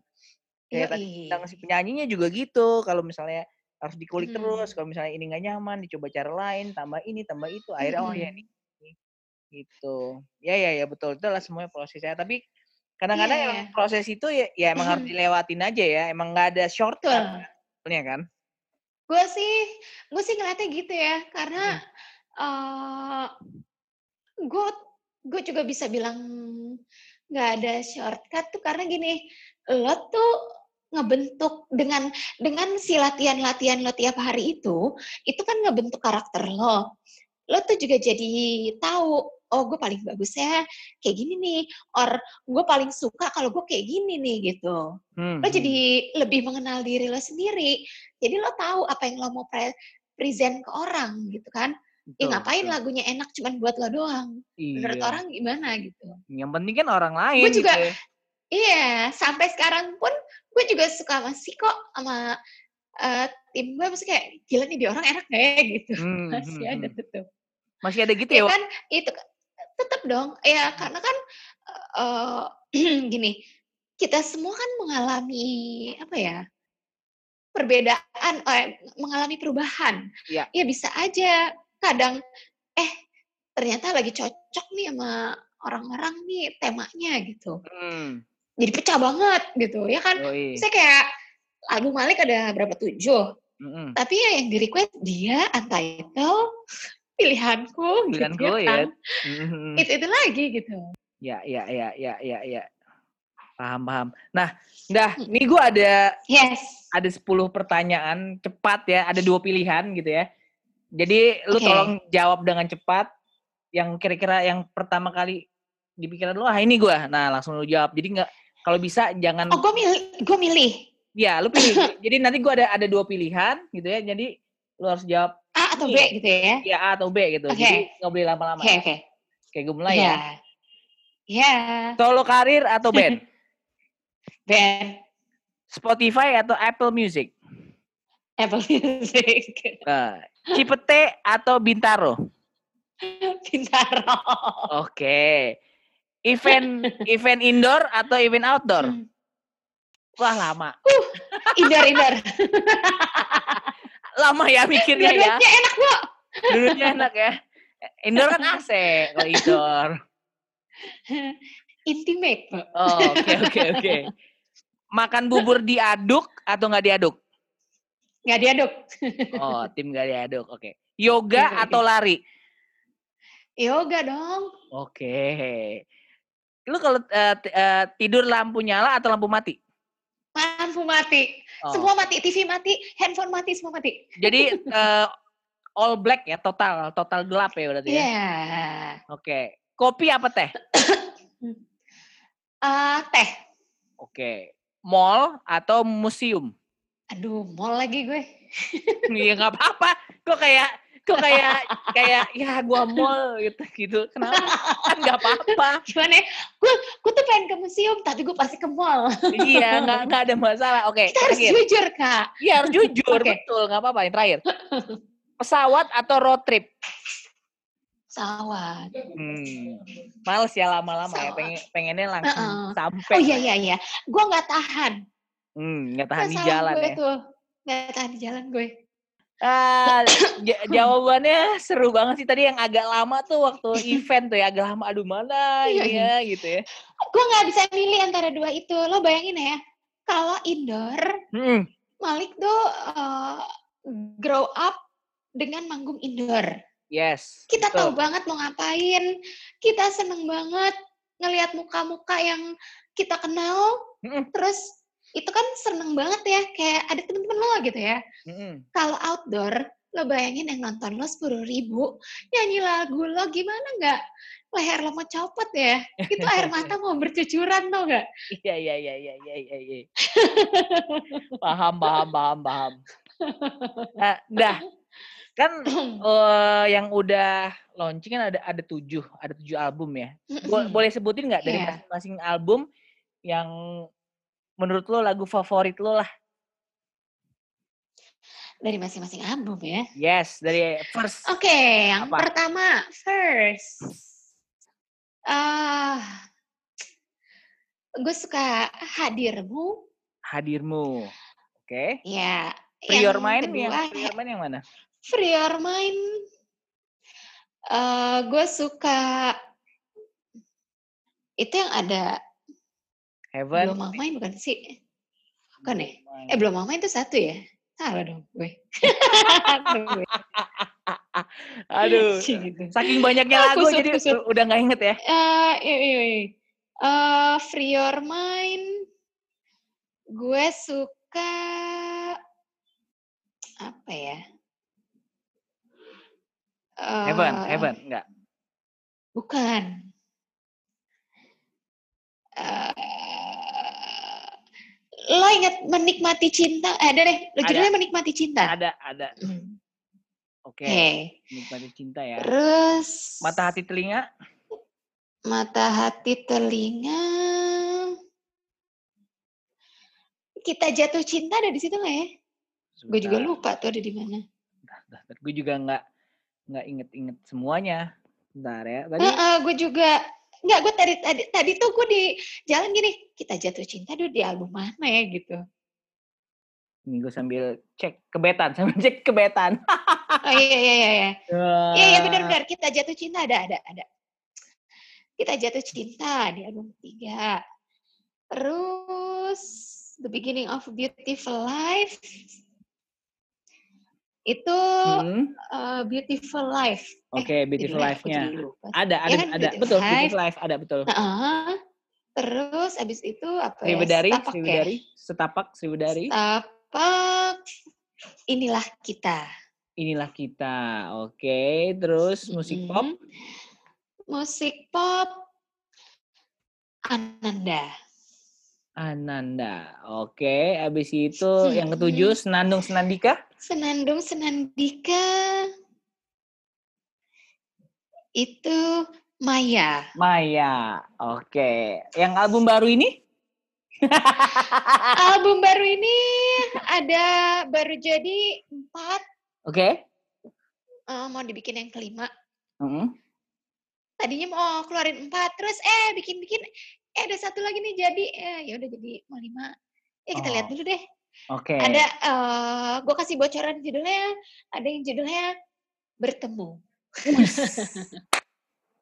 S1: kayak bilang si penyanyinya juga gitu kalau misalnya harus dikulik
S2: Mm.
S1: terus kalau misalnya ini nggak nyaman dicoba cara lain tambah ini tambah itu akhirnya oh ya
S2: Mm-mm.
S1: ini gitu ya ya ya betul itu lah semuanya prosesnya tapi kadang-kadang
S2: Iya,
S1: emang
S2: iya.
S1: proses itu ya, ya emang harus
S2: Mhm.
S1: dilewatin aja ya emang nggak ada shortcut sebetulnya kan
S2: Gue sih, gue sih ngeliatnya gitu ya, karena
S1: Hmm.
S2: eh gue gue juga bisa bilang nggak ada shortcut tuh karena gini, lo tuh ngebentuk dengan dengan si latihan-latihan lo tiap hari itu, itu kan ngebentuk karakter lo. Lo tuh juga jadi tahu, oh gue paling bagusnya kayak gini nih, or gue paling suka kalau gue kayak gini nih gitu
S1: Hmm,
S2: lo
S1: hmm.
S2: jadi lebih mengenal diri lo sendiri. Jadi lo tahu apa yang lo mau pre- present ke orang gitu kan. Ya
S1: Betul,
S2: ngapain
S1: betul.
S2: lagunya enak cuman buat lo doang. Menurut
S1: Iya.
S2: orang gimana gitu.
S1: Yang penting kan orang lain
S2: Gue juga
S1: gitu ya.
S2: Iya, sampai sekarang pun gue juga suka masih kok sama eh, tim gue masih kayak gila nih dia orang enak gak ya gitu.
S1: Hmm,
S2: Masih
S1: hmm,
S2: ada
S1: hmm.
S2: tetep.
S1: Masih ada gitu ya?
S2: Ya kan itu tetap dong. Ya karena kan eh <clears throat> gini, kita semua kan mengalami apa ya? perbedaan eh, mengalami perubahan.
S1: Iya.
S2: Ya bisa aja kadang eh ternyata lagi cocok nih sama orang-orang nih temanya gitu.
S1: Hmm.
S2: Jadi pecah banget gitu ya kan.
S1: Yoi.
S2: Saya kayak album Malik ada berapa tujuh,
S1: Mm-mm.
S2: tapi ya yang di request dia Untitled pilihanku
S1: Pilihan
S2: gitu
S1: gue
S2: ya kan.
S1: Mhm.
S2: Itu itu lagi gitu.
S1: Ya, ya, ya, ya, ya, ya. Paham, paham. Nah, dah, nih gue ada
S2: Yes.
S1: ada 10 pertanyaan cepat ya, ada dua pilihan gitu ya. Jadi lu
S2: Oke.
S1: tolong jawab dengan cepat yang kira-kira yang pertama kali di pikiran lu, ah ini gua. Nah, langsung lu jawab. Jadi nggak kalau bisa jangan
S2: Oh, gue milih, gue milih
S1: ya lu pilih. <laughs> Jadi nanti gua ada ada dua pilihan gitu ya. Jadi lu harus jawab
S2: A atau B
S1: Iya.
S2: gitu ya.
S1: ya A atau B gitu.
S2: Oke.
S1: Jadi nggak boleh lama-lama.
S2: Oke, oke.
S1: Oke, gue mulai
S2: Iya.
S1: ya.
S2: Iya.
S1: Solo karir atau <laughs> band?
S2: Ben
S1: Spotify atau Apple Music?
S2: Apple <laughs> Music.
S1: Nah, Cipete atau Bintaro?
S2: Bintaro.
S1: Oke. Event <laughs> event indoor atau event outdoor?
S2: Hmm.
S1: Wah, lama.
S2: Indoor, indoor.
S1: Lama ya mikirnya ya.
S2: Dua-duanya enak, Bu.
S1: Dulunya enak ya. Indoor kan AC kalau indoor.
S2: Intimate.
S1: Oh, oke oke oke. Makan bubur diaduk atau nggak diaduk?
S2: Nggak diaduk.
S1: Oh, tim nggak diaduk. Oke. Yoga
S2: Oke, oke.
S1: atau lari?
S2: Yoga dong.
S1: Oke. Lu kalau t- eh, tidur lampu nyala atau lampu mati?
S2: Lampu mati.
S1: Oh.
S2: Semua mati. TV mati. Handphone mati. Semua mati.
S1: Jadi eh, all black ya, total total gelap ya berarti
S2: Iya.
S1: ya. Oke. Kopi apa teh? <coughs>
S2: Eh, teh.
S1: Oke. Mall atau museum?
S2: Aduh, mall lagi gue. <laughs>
S1: Iya nggak apa-apa. Kok kayak kok kayak kayak ya gua mall gitu gitu. Kenapa? Kan nggak apa-apa.
S2: Gimana ya? Gue, gue tuh pengen ke museum, tapi gue pasti ke mall.
S1: Iya nggak nggak ada masalah. Oke.
S2: Kita harus
S1: terakhir.
S2: jujur, Kak.
S1: Iya harus jujur
S2: Oke.
S1: betul nggak apa-apa. Yang terakhir. Pesawat atau road trip?
S2: Pesawat.
S1: Hmm. Males ya lama-lama ya. Pengen, pengennya langsung
S2: Heeh.
S1: sampai.
S2: Oh iya, iya, iya. Gue nggak tahan.
S1: Hmm, nggak tahan di jalan
S2: gue
S1: ya.
S2: tuh. Nggak tahan di jalan gue.
S1: Ja- jawabannya seru banget sih tadi yang agak lama tuh waktu <laughs> event tuh ya agak lama aduh mana
S2: Iya,
S1: ini ya gitu ya.
S2: Gue nggak bisa milih antara dua itu. Lo bayangin ya, kalau indoor,
S1: Hmm,
S2: Malik tuh eh, grow up dengan manggung indoor.
S1: yes.
S2: Kita
S1: betul.
S2: tahu banget mau ngapain. Kita seneng banget ngelihat muka-muka yang kita kenal.
S1: Mm-mm.
S2: Terus itu kan seneng banget ya, kayak ada temen-temen lo gitu ya.
S1: Mm-mm.
S2: Kalau outdoor, lo bayangin yang nonton lo sepuluh ribu, nyanyi lagu lo gimana nggak leher lo mau copot ya. Itu air <laughs> mata mau bercucuran tuh gak?
S1: Iya, iya, iya, iya, iya, iya. iya. paham, paham, paham, paham. Nah, dah. Kan uh, <clears throat> yang udah launching kan ada ada tujuh, ada tujuh album ya. Bo boleh sebutin nggak dari
S2: Iya.
S1: masing-masing album yang menurut lo lagu favorit lo lah?
S2: Dari masing-masing album ya.
S1: Yes, dari first.
S2: Oke, yang
S1: Apa?
S2: pertama, first. ah gue suka hadirmu.
S1: Hadirmu. Oke.
S2: Ya.
S1: Free Your Mind
S2: kedua,
S1: yang Free Your Mind yang mana?
S2: Free Your Mind. eh gue suka itu yang ada
S1: Heaven.
S2: belum mama bukan sih? Bukan ya? Eh belum mama itu satu ya? Salah dong gue. <laughs>
S1: Aduh. <laughs>
S2: Gitu.
S1: Saking banyaknya
S2: Ah,
S1: lagu
S2: kusut,
S1: jadi
S2: kusut.
S1: udah nggak inget ya.
S2: Eh, iya, iya, iya. Eh, Free Your Mind. Gue suka apa ya?
S1: Heaven,
S2: Eh,
S1: Heaven, enggak.
S2: Bukan. Lo ingat menikmati cinta? Eh, ada deh. Lo
S1: Ada.
S2: judulnya menikmati cinta.
S1: Ada, ada.
S2: Hmm.
S1: Oke.
S2: Oke.
S1: Nikmati cinta ya.
S2: Terus
S1: Mata hati telinga.
S2: mata hati telinga. Kita jatuh cinta ada di situ nggak ya? Gue juga lupa tuh ada di mana.
S1: Gue juga nggak nggak inget-inget semuanya. Bentar ya. Tadi
S2: gue juga nggak gue tadi tadi tadi tuh gue di jalan gini kita jatuh cinta dulu di album mana ya gitu.
S1: nih gue sambil cek kebetan, <laughs> sambil cek kebetan.
S2: Oh iya iya iya iya. Iya iya benar-benar kita jatuh cinta ada ada ada. Kita jatuh cinta di album ketiga. Terus The Beginning of Beautiful Life itu
S1: Hmm,
S2: uh, Beautiful Life.
S1: Oke, beautiful
S2: judulnya aku
S1: life-nya. Ada, ada,
S2: Iya kan,
S1: ada.
S2: Beautiful
S1: Betul,
S2: Life.
S1: beautiful life ada betul.
S2: Heeh. Terus abis itu apa ya?
S1: Sriwedari,
S2: Setapak ya?
S1: Sriwedari, setapak Sriwedari.
S2: Setapak. Inilah kita.
S1: Inilah kita. Oke, terus musik pop.
S2: Mm. Musik pop. Ananda.
S1: Ananda. Oke, habis itu <laughs> yang ketujuh Senandung Senandika.
S2: Senandung Senandika. Itu Maya.
S1: Maya. Oke. Yang album baru ini? <laughs>
S2: Album baru ini ada baru jadi empat.
S1: Oke.
S2: eh, mau dibikin yang kelima.
S1: Mm-mm.
S2: Tadinya mau keluarin empat, terus eh bikin-bikin, eh ada satu lagi nih jadi, eh ya udah jadi mau lima. Ya kita lihat
S1: Oh.
S2: dulu deh.
S1: Oke.
S2: Ada, eh gue kasih bocoran judulnya, ada yang judulnya bertemu.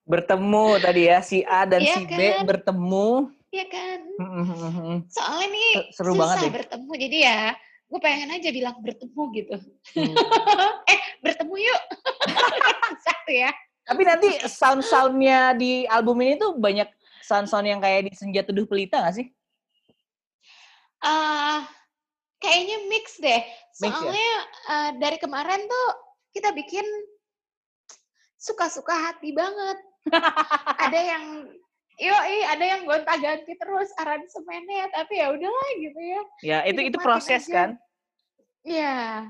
S1: Bertemu tadi ya si A dan
S2: Iya
S1: si B
S2: kan?
S1: bertemu.
S2: Iya kan?
S1: Mm-mm.
S2: Soalnya nih
S1: Seru
S2: susah
S1: banget deh.
S2: bertemu, jadi ya gue pengen aja bilang bertemu gitu.
S1: Hmm. <laughs>
S2: eh bertemu yuk. <laughs> Satu ya.
S1: Tapi nanti sound-soundnya di album ini tuh banyak sound-sound yang kayak di Senja Teduh Pelita gak sih?
S2: Ah, kayaknya mix deh.
S1: Mix ya?
S2: Soalnya eh, dari kemarin tuh kita bikin suka-suka hati banget. <laughs> ada yang yo ada yang gonta-ganti terus aransemennya, tapi ya udahlah gitu ya.
S1: Ya, itu itu proses
S2: aja.
S1: kan?
S2: Iya.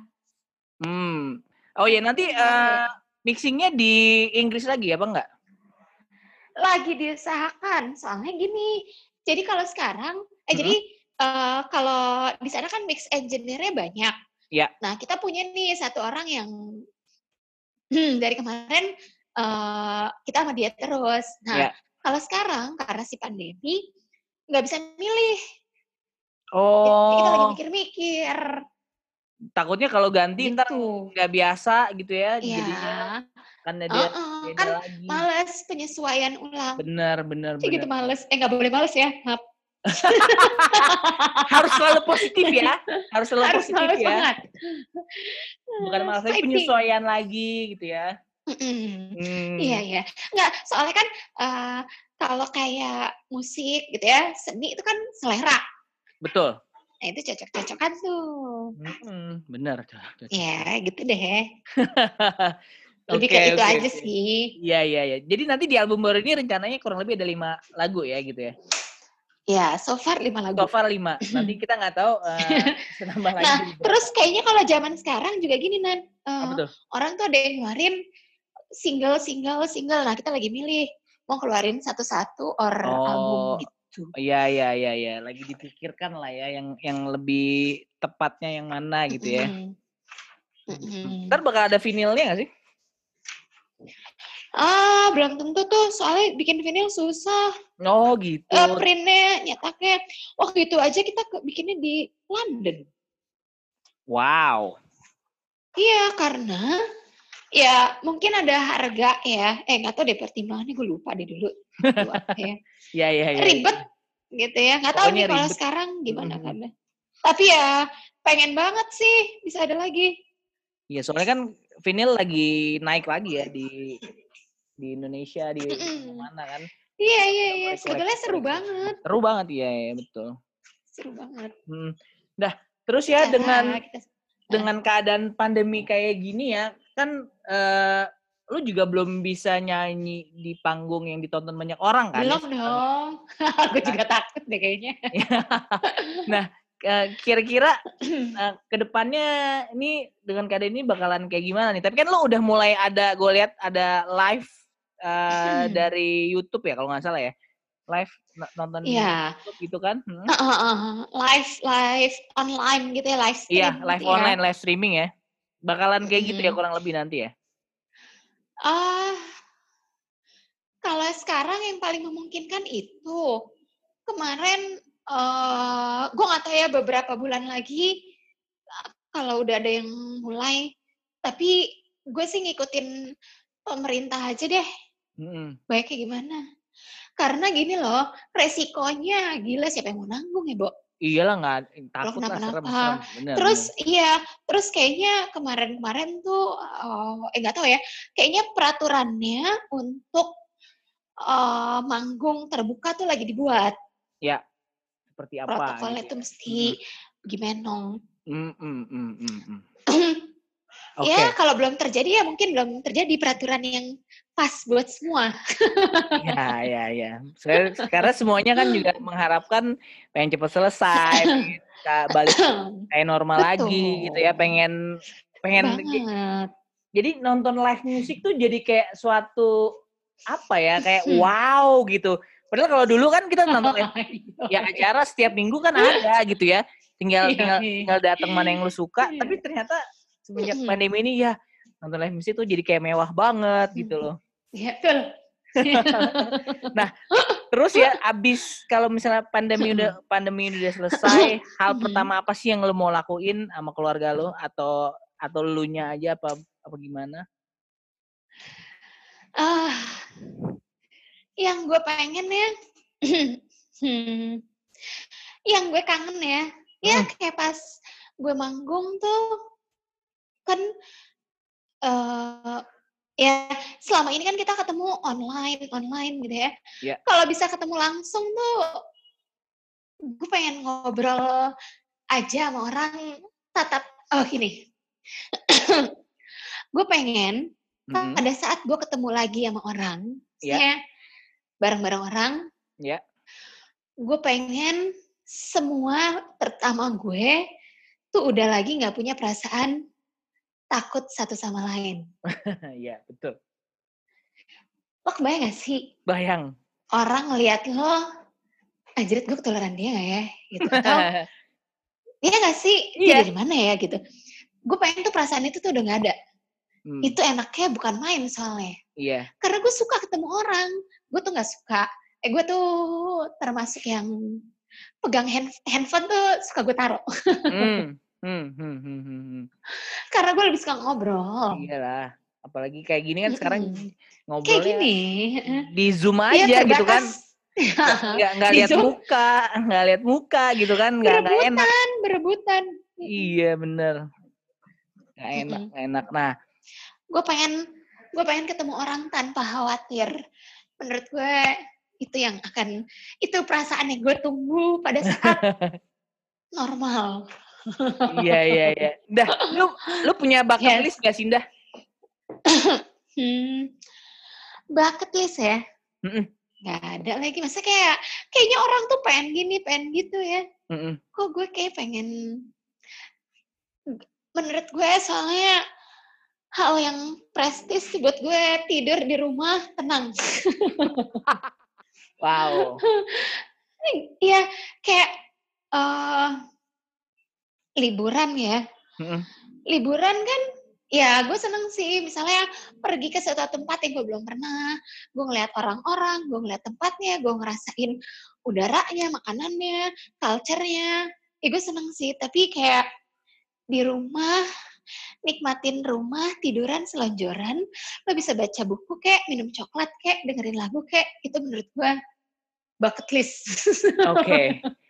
S1: Hmm. Oh ya, nanti eh, mixingnya di Inggris lagi apa enggak?
S2: Lagi diusahakan. Soalnya gini. Jadi kalau sekarang eh
S1: Mhm.
S2: jadi eh, kalau di sana kan mix engineer-nya banyak.
S1: Iya.
S2: Nah, kita punya nih satu orang yang hmm, dari kemarin eh, kita sama dia terus. Nah,
S1: Iya.
S2: kalau sekarang karena si pandemi nggak bisa milih. Jadi
S1: Oh,
S2: kita lagi mikir-mikir.
S1: takutnya kalau ganti ntar
S2: Gitu.
S1: nggak biasa gitu ya,
S2: Iya.
S1: jadinya karena dia
S2: Heeh,
S1: beda
S2: kan
S1: lagi.
S2: males penyesuaian ulang.
S1: Bener, bener,
S2: gitu
S1: bener.
S2: males. Eh nggak boleh males ya. Maaf. <laughs>
S1: Harus selalu positif ya, harus selalu
S2: Harus
S1: positif
S2: selalu
S1: ya.
S2: semangat.
S1: Bukan malah
S2: Fighting.
S1: penyesuaian lagi gitu ya. Hmm.
S2: Iya, iya. Nggak, soalnya kan eh, kalau kayak musik gitu ya, seni itu kan selera.
S1: Betul.
S2: Nah, itu cocok-cocokan tuh.
S1: Mm-mm, bener. cocok.
S2: Ya, gitu deh. <laughs> Lebih
S1: Oke,
S2: kayak itu
S1: oke,
S2: aja sih.
S1: Iya, iya, iya. Jadi nanti di album baru ini rencananya kurang lebih ada lima lagu ya gitu ya?
S2: Ya, so far lima lagu.
S1: So far lima. Nanti kita nggak tahu <laughs> uh, lagi.
S2: Nah, terus kayaknya kalau zaman sekarang juga gini, Nan. Eh,
S1: tuh?
S2: orang tuh ada yang ngeluarin single, single, single. Nah, kita lagi milih mau keluarin satu-satu or
S1: Oh.
S2: album gitu.
S1: Iya, iya, iya, iya. Lagi dipikirkan lah ya yang yang lebih tepatnya yang mana gitu ya.
S2: Mm-mm. Mm-mm.
S1: Ntar bakal ada vinilnya nggak sih?
S2: Ah, belum tentu tuh. Soalnya bikin vinyl susah.
S1: Oh gitu.
S2: Eh, printnya, nyetaknya. Waktu itu aja kita ke- bikinnya di London.
S1: Wow.
S2: Iya, karena ya mungkin ada harga ya. Eh, nggak tahu deh pertimbangannya gue lupa deh dulu. Ya.
S1: Iya, <laughs> iya, iya.
S2: Ribet gitu ya. Nggak tahu
S1: Pokoknya
S2: nih kalau
S1: ribet.
S2: sekarang gimana
S1: Mhm.
S2: kan. Tapi ya pengen banget sih bisa ada lagi.
S1: Iya, soalnya kan vinyl lagi naik lagi ya di di Indonesia di mana kan.
S2: Iya, iya, iya. Sebetulnya seru
S1: koleksi.
S2: banget.
S1: Seru banget iya, iya betul.
S2: Seru banget.
S1: Hmm. Dah, terus ya
S2: Ya,
S1: dengan
S2: kita-
S1: dengan keadaan pandemi kayak gini ya, kan eh, lu juga belum bisa nyanyi di panggung yang ditonton banyak orang kan? ya
S2: belum
S1: sekarang?
S2: dong. <laughs> Gue juga takut deh kayaknya. <laughs>
S1: Eh, kira-kira eh, ke depannya ini dengan keadaan ini bakalan kayak gimana nih? Tapi kan lu udah mulai ada, gue lihat ada live
S2: Hmm.
S1: dari YouTube ya kalau nggak salah ya, live nonton
S2: Iya.
S1: YouTube gitu kan? Hmm?
S2: Uh, uh, uh, live live online gitu ya live stream
S1: Iya, live
S2: gitu ya.
S1: online, live streaming ya. Bakalan kayak gitu ya
S2: Mm.
S1: kurang lebih nanti ya.
S2: Ah, kalau sekarang yang paling memungkinkan itu kemarin eh gue nggak tahu ya beberapa bulan lagi kalau udah ada yang mulai tapi gue sih ngikutin pemerintah aja deh
S1: Mm-mm.
S2: baiknya gimana karena gini loh resikonya gila siapa yang mau nanggung ya Bo
S1: Iyalah nggak takut lah
S2: kenapa-napa.
S1: serem, serem. Bener,
S2: Terus iya, terus kayaknya kemarin-kemarin tuh eh, eh nggak tahu ya, kayaknya peraturannya untuk eh, manggung terbuka tuh lagi dibuat.
S1: bener. seperti apa?
S2: Protokolnya
S1: gitu
S2: tuh
S1: ya.
S2: mesti gimana?
S1: Mm, mm, mm, mm, mm. Oke.
S2: Ya kalau belum terjadi ya mungkin belum terjadi peraturan yang pas buat semua.
S1: Ya, ya, ya. Karena semuanya kan juga <laughs> mengharapkan pengen cepat selesai, pengen bisa balik <laughs> kayak normal lagi gitu ya,
S2: Betul.
S1: pengen pengen
S2: banget.
S1: jadi nonton live musik tuh jadi kayak suatu apa ya, kayak
S2: Hmm.
S1: wow gitu. Padahal kalau dulu kan kita <laughs> nonton live ya acara setiap minggu kan ada gitu ya. Tinggal
S2: Iya,
S1: tinggal,
S2: iya.
S1: tinggal datang mana yang lu suka,
S2: Iya.
S1: tapi ternyata semenjak pandemi ini ya nonton live musik tuh jadi kayak mewah banget gitu loh.
S2: Iya, betul. <laughs>
S1: Terus ya abis kalau misalnya pandemi udah pandemi udah selesai, hal pertama apa sih yang lo mau lakuin sama keluarga lo atau atau lu nya aja apa apa gimana?
S2: Ah, yang gue pengen ya, hmm, <clears throat> yang gue kangen ya, ya kayak pas gue manggung tuh kan, eh ya selama ini kan kita ketemu online, online gitu ya.
S1: Iya.
S2: Kalau bisa ketemu langsung tuh, gue pengen ngobrol aja sama orang tatap. Oh gini, <clears throat> gue pengen
S1: Mhm.
S2: pada saat gue ketemu lagi sama orang, misalnya bareng-bareng orang,
S1: Ya.
S2: gue pengen semua pertama gue tuh udah lagi nggak punya perasaan takut satu sama lain. <laughs>
S1: Iya, betul.
S2: Lo kebayang gak sih
S1: Bayang.
S2: orang ngeliat lo, anjrit gue ketularan dia gak ya? Gitu. Atau, <laughs> iya gak sih? Dia
S1: Iya.
S2: dari mana ya? Gitu. Gue pengen tuh perasaan itu tuh udah gak ada.
S1: Hmm,
S2: Itu enaknya bukan main soalnya.
S1: Iya.
S2: karena gue suka ketemu orang gue tuh nggak suka eh gue tuh termasuk yang pegang hand, handphone tuh suka gue taruh
S1: Hmm. Hmm, hmm, hmm, hmm,
S2: karena gue lebih suka ngobrol
S1: Iyalah. Apalagi kayak gini kan sekarang
S2: Mm-mm.
S1: ngobrolnya
S2: kayak gini
S1: di Zoom
S2: Iya,
S1: aja gitu kan. <laughs> Nggak nggak
S2: Di
S1: lihat muka, nggak lihat muka gitu kan, nggak nggak enak.
S2: berebutan berebutan
S1: Iya bener. Nggak enak, nggak enak. Nah,
S2: gue pengen gue pengen ketemu orang tanpa khawatir menurut gue itu yang akan itu perasaan yang gue tunggu pada saat <laughs> normal
S1: iya iya iya. Dah, lu lu punya bucket
S2: Yes.
S1: list gak sih, Dah? <clears throat>
S2: Hmm, bucket list ya?
S1: Mhm.
S2: Nggak ada lagi. Masa kayak kayaknya orang tuh pengen gini, pengen gitu ya.
S1: Mhm.
S2: Kok gue kayak pengen menurut gue soalnya hal yang prestis buat gue tidur di rumah tenang. <laughs>
S1: Wow. <laughs>
S2: Iya, kayak eh liburan ya.
S1: Mhm.
S2: Liburan kan ya gue seneng sih misalnya pergi ke suatu tempat yang gue belum pernah, gue ngeliat orang-orang, gue ngeliat tempatnya, gue ngerasain udaranya, makanannya, culture-nya. Ya gue seneng sih, tapi kayak di rumah nikmatin rumah, tiduran, selonjoran, lo bisa baca buku kek, minum coklat kek, dengerin lagu kek, itu menurut gue bucket list.
S1: Oke. <laughs>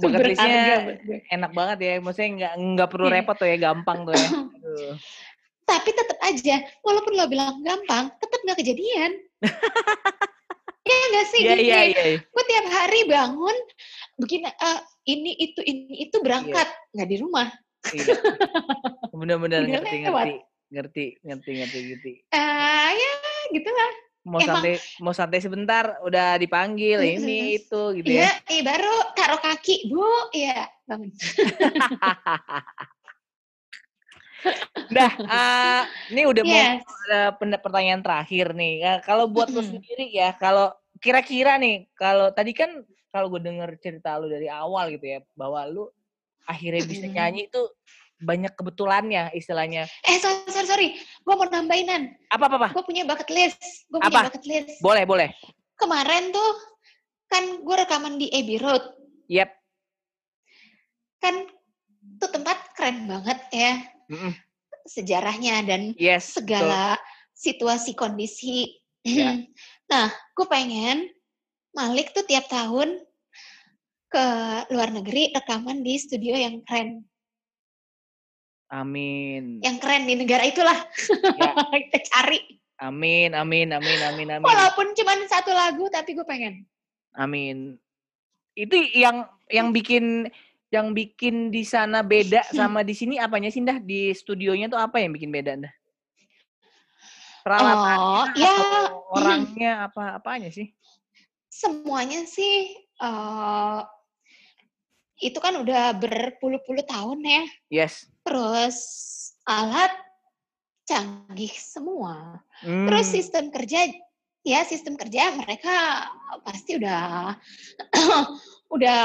S1: Bucket list-nya
S2: gue.
S1: enak banget ya, maksudnya nggak nggak perlu
S2: Iya.
S1: repot tuh ya, gampang tuh ya. <clears throat> Aduh.
S2: Tapi tetap aja, walaupun lo bilang gampang, tetap nggak kejadian. <laughs> Iya nggak sih?
S1: Iya
S2: Gini,
S1: iya iya.
S2: gue tiap hari bangun, begini, eh, ini itu ini itu berangkat nggak di rumah.
S1: Iya. Bener-bener ngerti ngerti ngerti ngerti ngerti ngerti.
S2: Eh ya gitulah.
S1: Mau
S2: Emang-
S1: santai mau santai sebentar udah dipanggil
S2: Mm-mm.
S1: ini itu gitu ya.
S2: Iya, eh, baru taruh kaki, bu, iya bangun. <laughs>
S1: Dah, eh, ini udah mau
S2: Yes.
S1: ada pen- pertanyaan terakhir nih. Ya, kalau buat lo sendiri ya, kalau kira-kira nih, kalau tadi kan kalau gue denger cerita lu dari awal gitu ya, bahwa lu akhirnya bisa nyanyi itu banyak kebetulannya istilahnya.
S2: Eh sorry sorry, sorry. gue mau nambahinan.
S1: Apa apa apa?
S2: Gue punya bucket list. Gue punya bucket list.
S1: Boleh boleh.
S2: Kemarin tuh kan gue rekaman di Abbey Road.
S1: Yep.
S2: Kan tuh tempat keren banget ya
S1: Mm-mm.
S2: sejarahnya dan
S1: Yes. betul.
S2: segala situasi kondisi.
S1: Ya. <clears throat>
S2: nah, gue pengen Malik tuh tiap tahun ke luar negeri rekaman di studio yang keren,
S1: Amin.
S2: yang keren di negara itulah.
S1: Ya. <laughs>
S2: Kita cari.
S1: Amin, amin, amin, amin, amin.
S2: Walaupun cuma satu lagu, tapi gue pengen.
S1: Amin. Itu yang yang bikin yang bikin di sana beda <laughs> sama di sini apanya sih dah di studionya tuh apa yang bikin beda dah? Peralatannya
S2: Oh, ya,
S1: orangnya apa apanya sih?
S2: semuanya sih eh itu kan udah berpuluh-puluh tahun ya.
S1: Yes.
S2: Terus alat canggih semua.
S1: Hmm,
S2: Terus sistem kerja, ya sistem kerja mereka pasti udah <clears throat> udah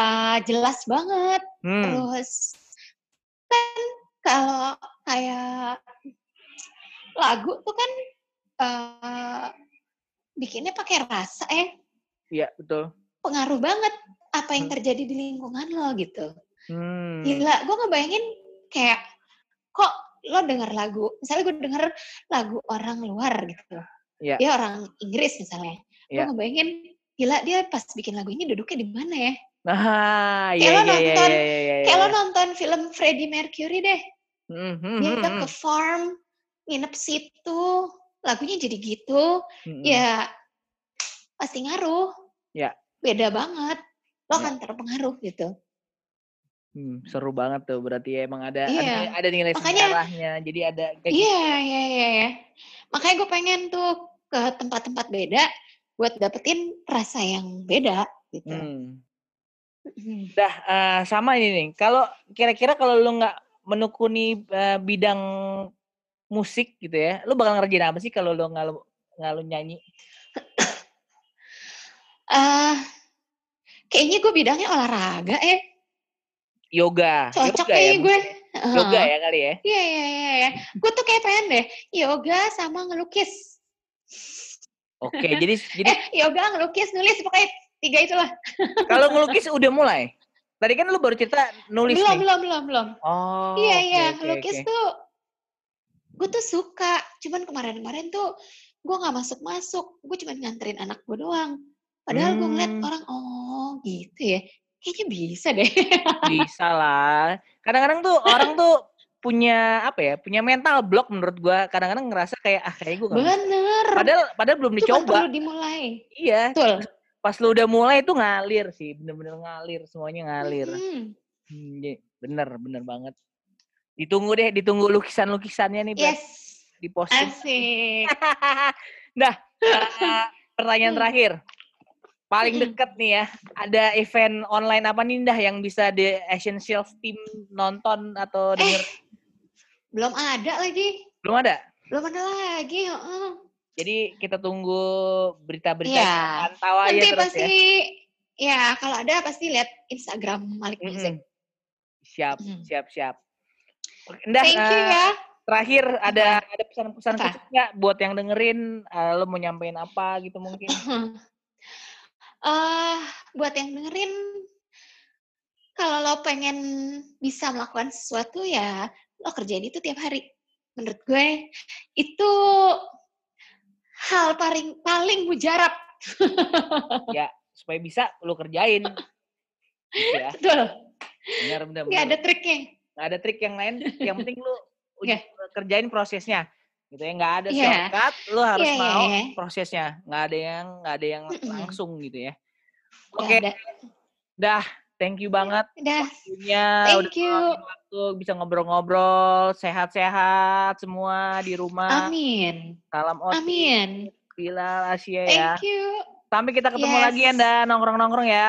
S2: jelas banget.
S1: hmm,
S2: Terus kan kalau kayak lagu tuh kan eh bikinnya pakai rasa ya,
S1: Iya, betul.
S2: pengaruh banget apa yang
S1: Hmm.
S2: terjadi di lingkungan lo gitu.
S1: Hmm.
S2: Gila, gue ngebayangin kayak kok lo denger lagu, misalnya gue denger lagu orang luar gitu,
S1: Iya.
S2: dia orang Inggris misalnya, gue
S1: Iya.
S2: ngebayangin gila dia pas bikin lagu ini duduknya di mana ya?
S1: Nah,
S2: Kayak
S1: iya
S2: lo
S1: iya iya
S2: nonton-
S1: iya,
S2: Kayak lo nonton film Freddie Mercury deh,
S1: Hmm, hmm,
S2: dia
S1: hmm,
S2: ke farm, nginep situ, lagunya jadi gitu,
S1: hmm, hmm.
S2: ya pasti ngaruh.
S1: Ya.
S2: Beda banget. Lo
S1: Ya.
S2: akan terpengaruh gitu.
S1: Hmm, seru banget tuh berarti ya emang ada
S2: Iya.
S1: ada, ada nilai
S2: Makanya-
S1: sejarahnya. Jadi ada kayak gitu.
S2: Iya, iya, iya, iya. Makanya gue pengen tuh ke tempat-tempat beda buat dapetin rasa yang beda gitu.
S1: Hmm. Dah eh, sama ini nih. Kalau kira-kira kalau lu nggak menekuni eh, bidang musik gitu ya, lu bakal ngerjain apa sih kalau lu nggak lu nggak lu nyanyi?
S2: Eh, kayaknya gue bidangnya olahraga ya.
S1: Yoga.
S2: Cocok
S1: yoga ya,
S2: gue.
S1: Yoga ya kali ya.
S2: Iya, iya, iya, iya. Gue tuh kayak pengen deh yoga sama ngelukis.
S1: Oke, jadi <laughs> jadi
S2: Eh, yoga, ngelukis, nulis, pokoknya tiga itulah.
S1: kalau <laughs> ngelukis udah mulai. Tadi kan lu baru cerita nulis
S2: belum,
S1: nih.
S2: belum, belum, belum.
S1: Oh.
S2: iya, iya,
S1: oke,
S2: ngelukis
S1: oke.
S2: tuh gue tuh suka. Cuman kemarin-kemarin tuh gue nggak masuk-masuk. Gue cuman nganterin anak gue doang. Padahal gue ngeliat
S1: Hmm.
S2: orang, oh gitu ya. Kayaknya bisa deh.
S1: Bisa <laughs> lah. Kadang-kadang tuh orang tuh punya apa ya? Punya mental block menurut gua. Kadang-kadang ngerasa kayak ah kayak bisa.
S2: Bener.
S1: Padahal padahal belum
S2: Cuman
S1: dicoba.
S2: perlu dimulai.
S1: Iya.
S2: Betul.
S1: Pas lu udah mulai tuh ngalir sih, bener-bener ngalir, semuanya ngalir. Hmm, iya, bener, bener banget. Ditunggu deh, ditunggu lukisan-lukisannya nih. Beb.
S2: Yes.
S1: di posting.
S2: Asik. <laughs>
S1: nah, uh, pertanyaan
S2: Hmm.
S1: terakhir. Paling deket nih ya, ada event online apa nih dah yang bisa The Essentials team nonton atau
S2: Eh,
S1: denger?
S2: belum ada lagi.
S1: Belum ada.
S2: Belum ada lagi. heeh.
S1: Jadi kita tunggu berita-berita
S2: Iya.
S1: pantau aja
S2: Nanti
S1: terus
S2: pasti
S1: ya.
S2: ya kalau ada pasti lihat Instagram Malik Music.
S1: Mm-mm. Siap,
S2: Mm.
S1: siap, siap. Oke, Ndah,
S2: Thank you
S1: eh,
S2: ya.
S1: terakhir ada ada pesan-pesan khusus nggak buat yang dengerin? eh, lo mau nyampein apa gitu mungkin? <laughs>
S2: eh buat yang dengerin, kalau lo pengen bisa melakukan sesuatu ya lo kerjain itu tiap hari. Menurut gue itu hal paling paling mujarab. <laughs>
S1: ya supaya bisa lo kerjain. Gitu ya.
S2: Betul.
S1: Benar, benar, benar.
S2: ada triknya.
S1: nggak ada trik yang lain yang penting lu <laughs> uji-
S2: Iya.
S1: kerjain prosesnya gitu ya nggak ada
S2: Iya.
S1: shortcut lu harus
S2: Iya, iya,
S1: mau
S2: iya.
S1: prosesnya nggak ada yang nggak ada yang langsung gitu ya
S2: Nggak
S1: oke
S2: ada.
S1: dah thank you banget
S2: Udah.
S1: waktunya
S2: Thank
S1: udah
S2: you.
S1: waktu bisa ngobrol-ngobrol sehat-sehat semua di rumah
S2: Amin.
S1: salam otis
S2: Amin.
S1: Bilal Asia ya
S2: Thank you.
S1: sampai kita ketemu
S2: Yes.
S1: lagi ya nda nongkrong-nongkrong ya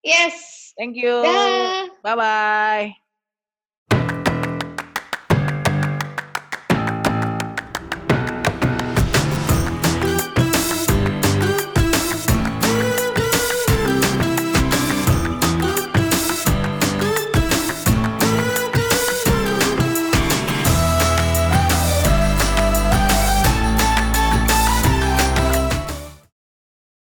S2: Yes.
S1: thank you
S2: Dah.
S1: bye bye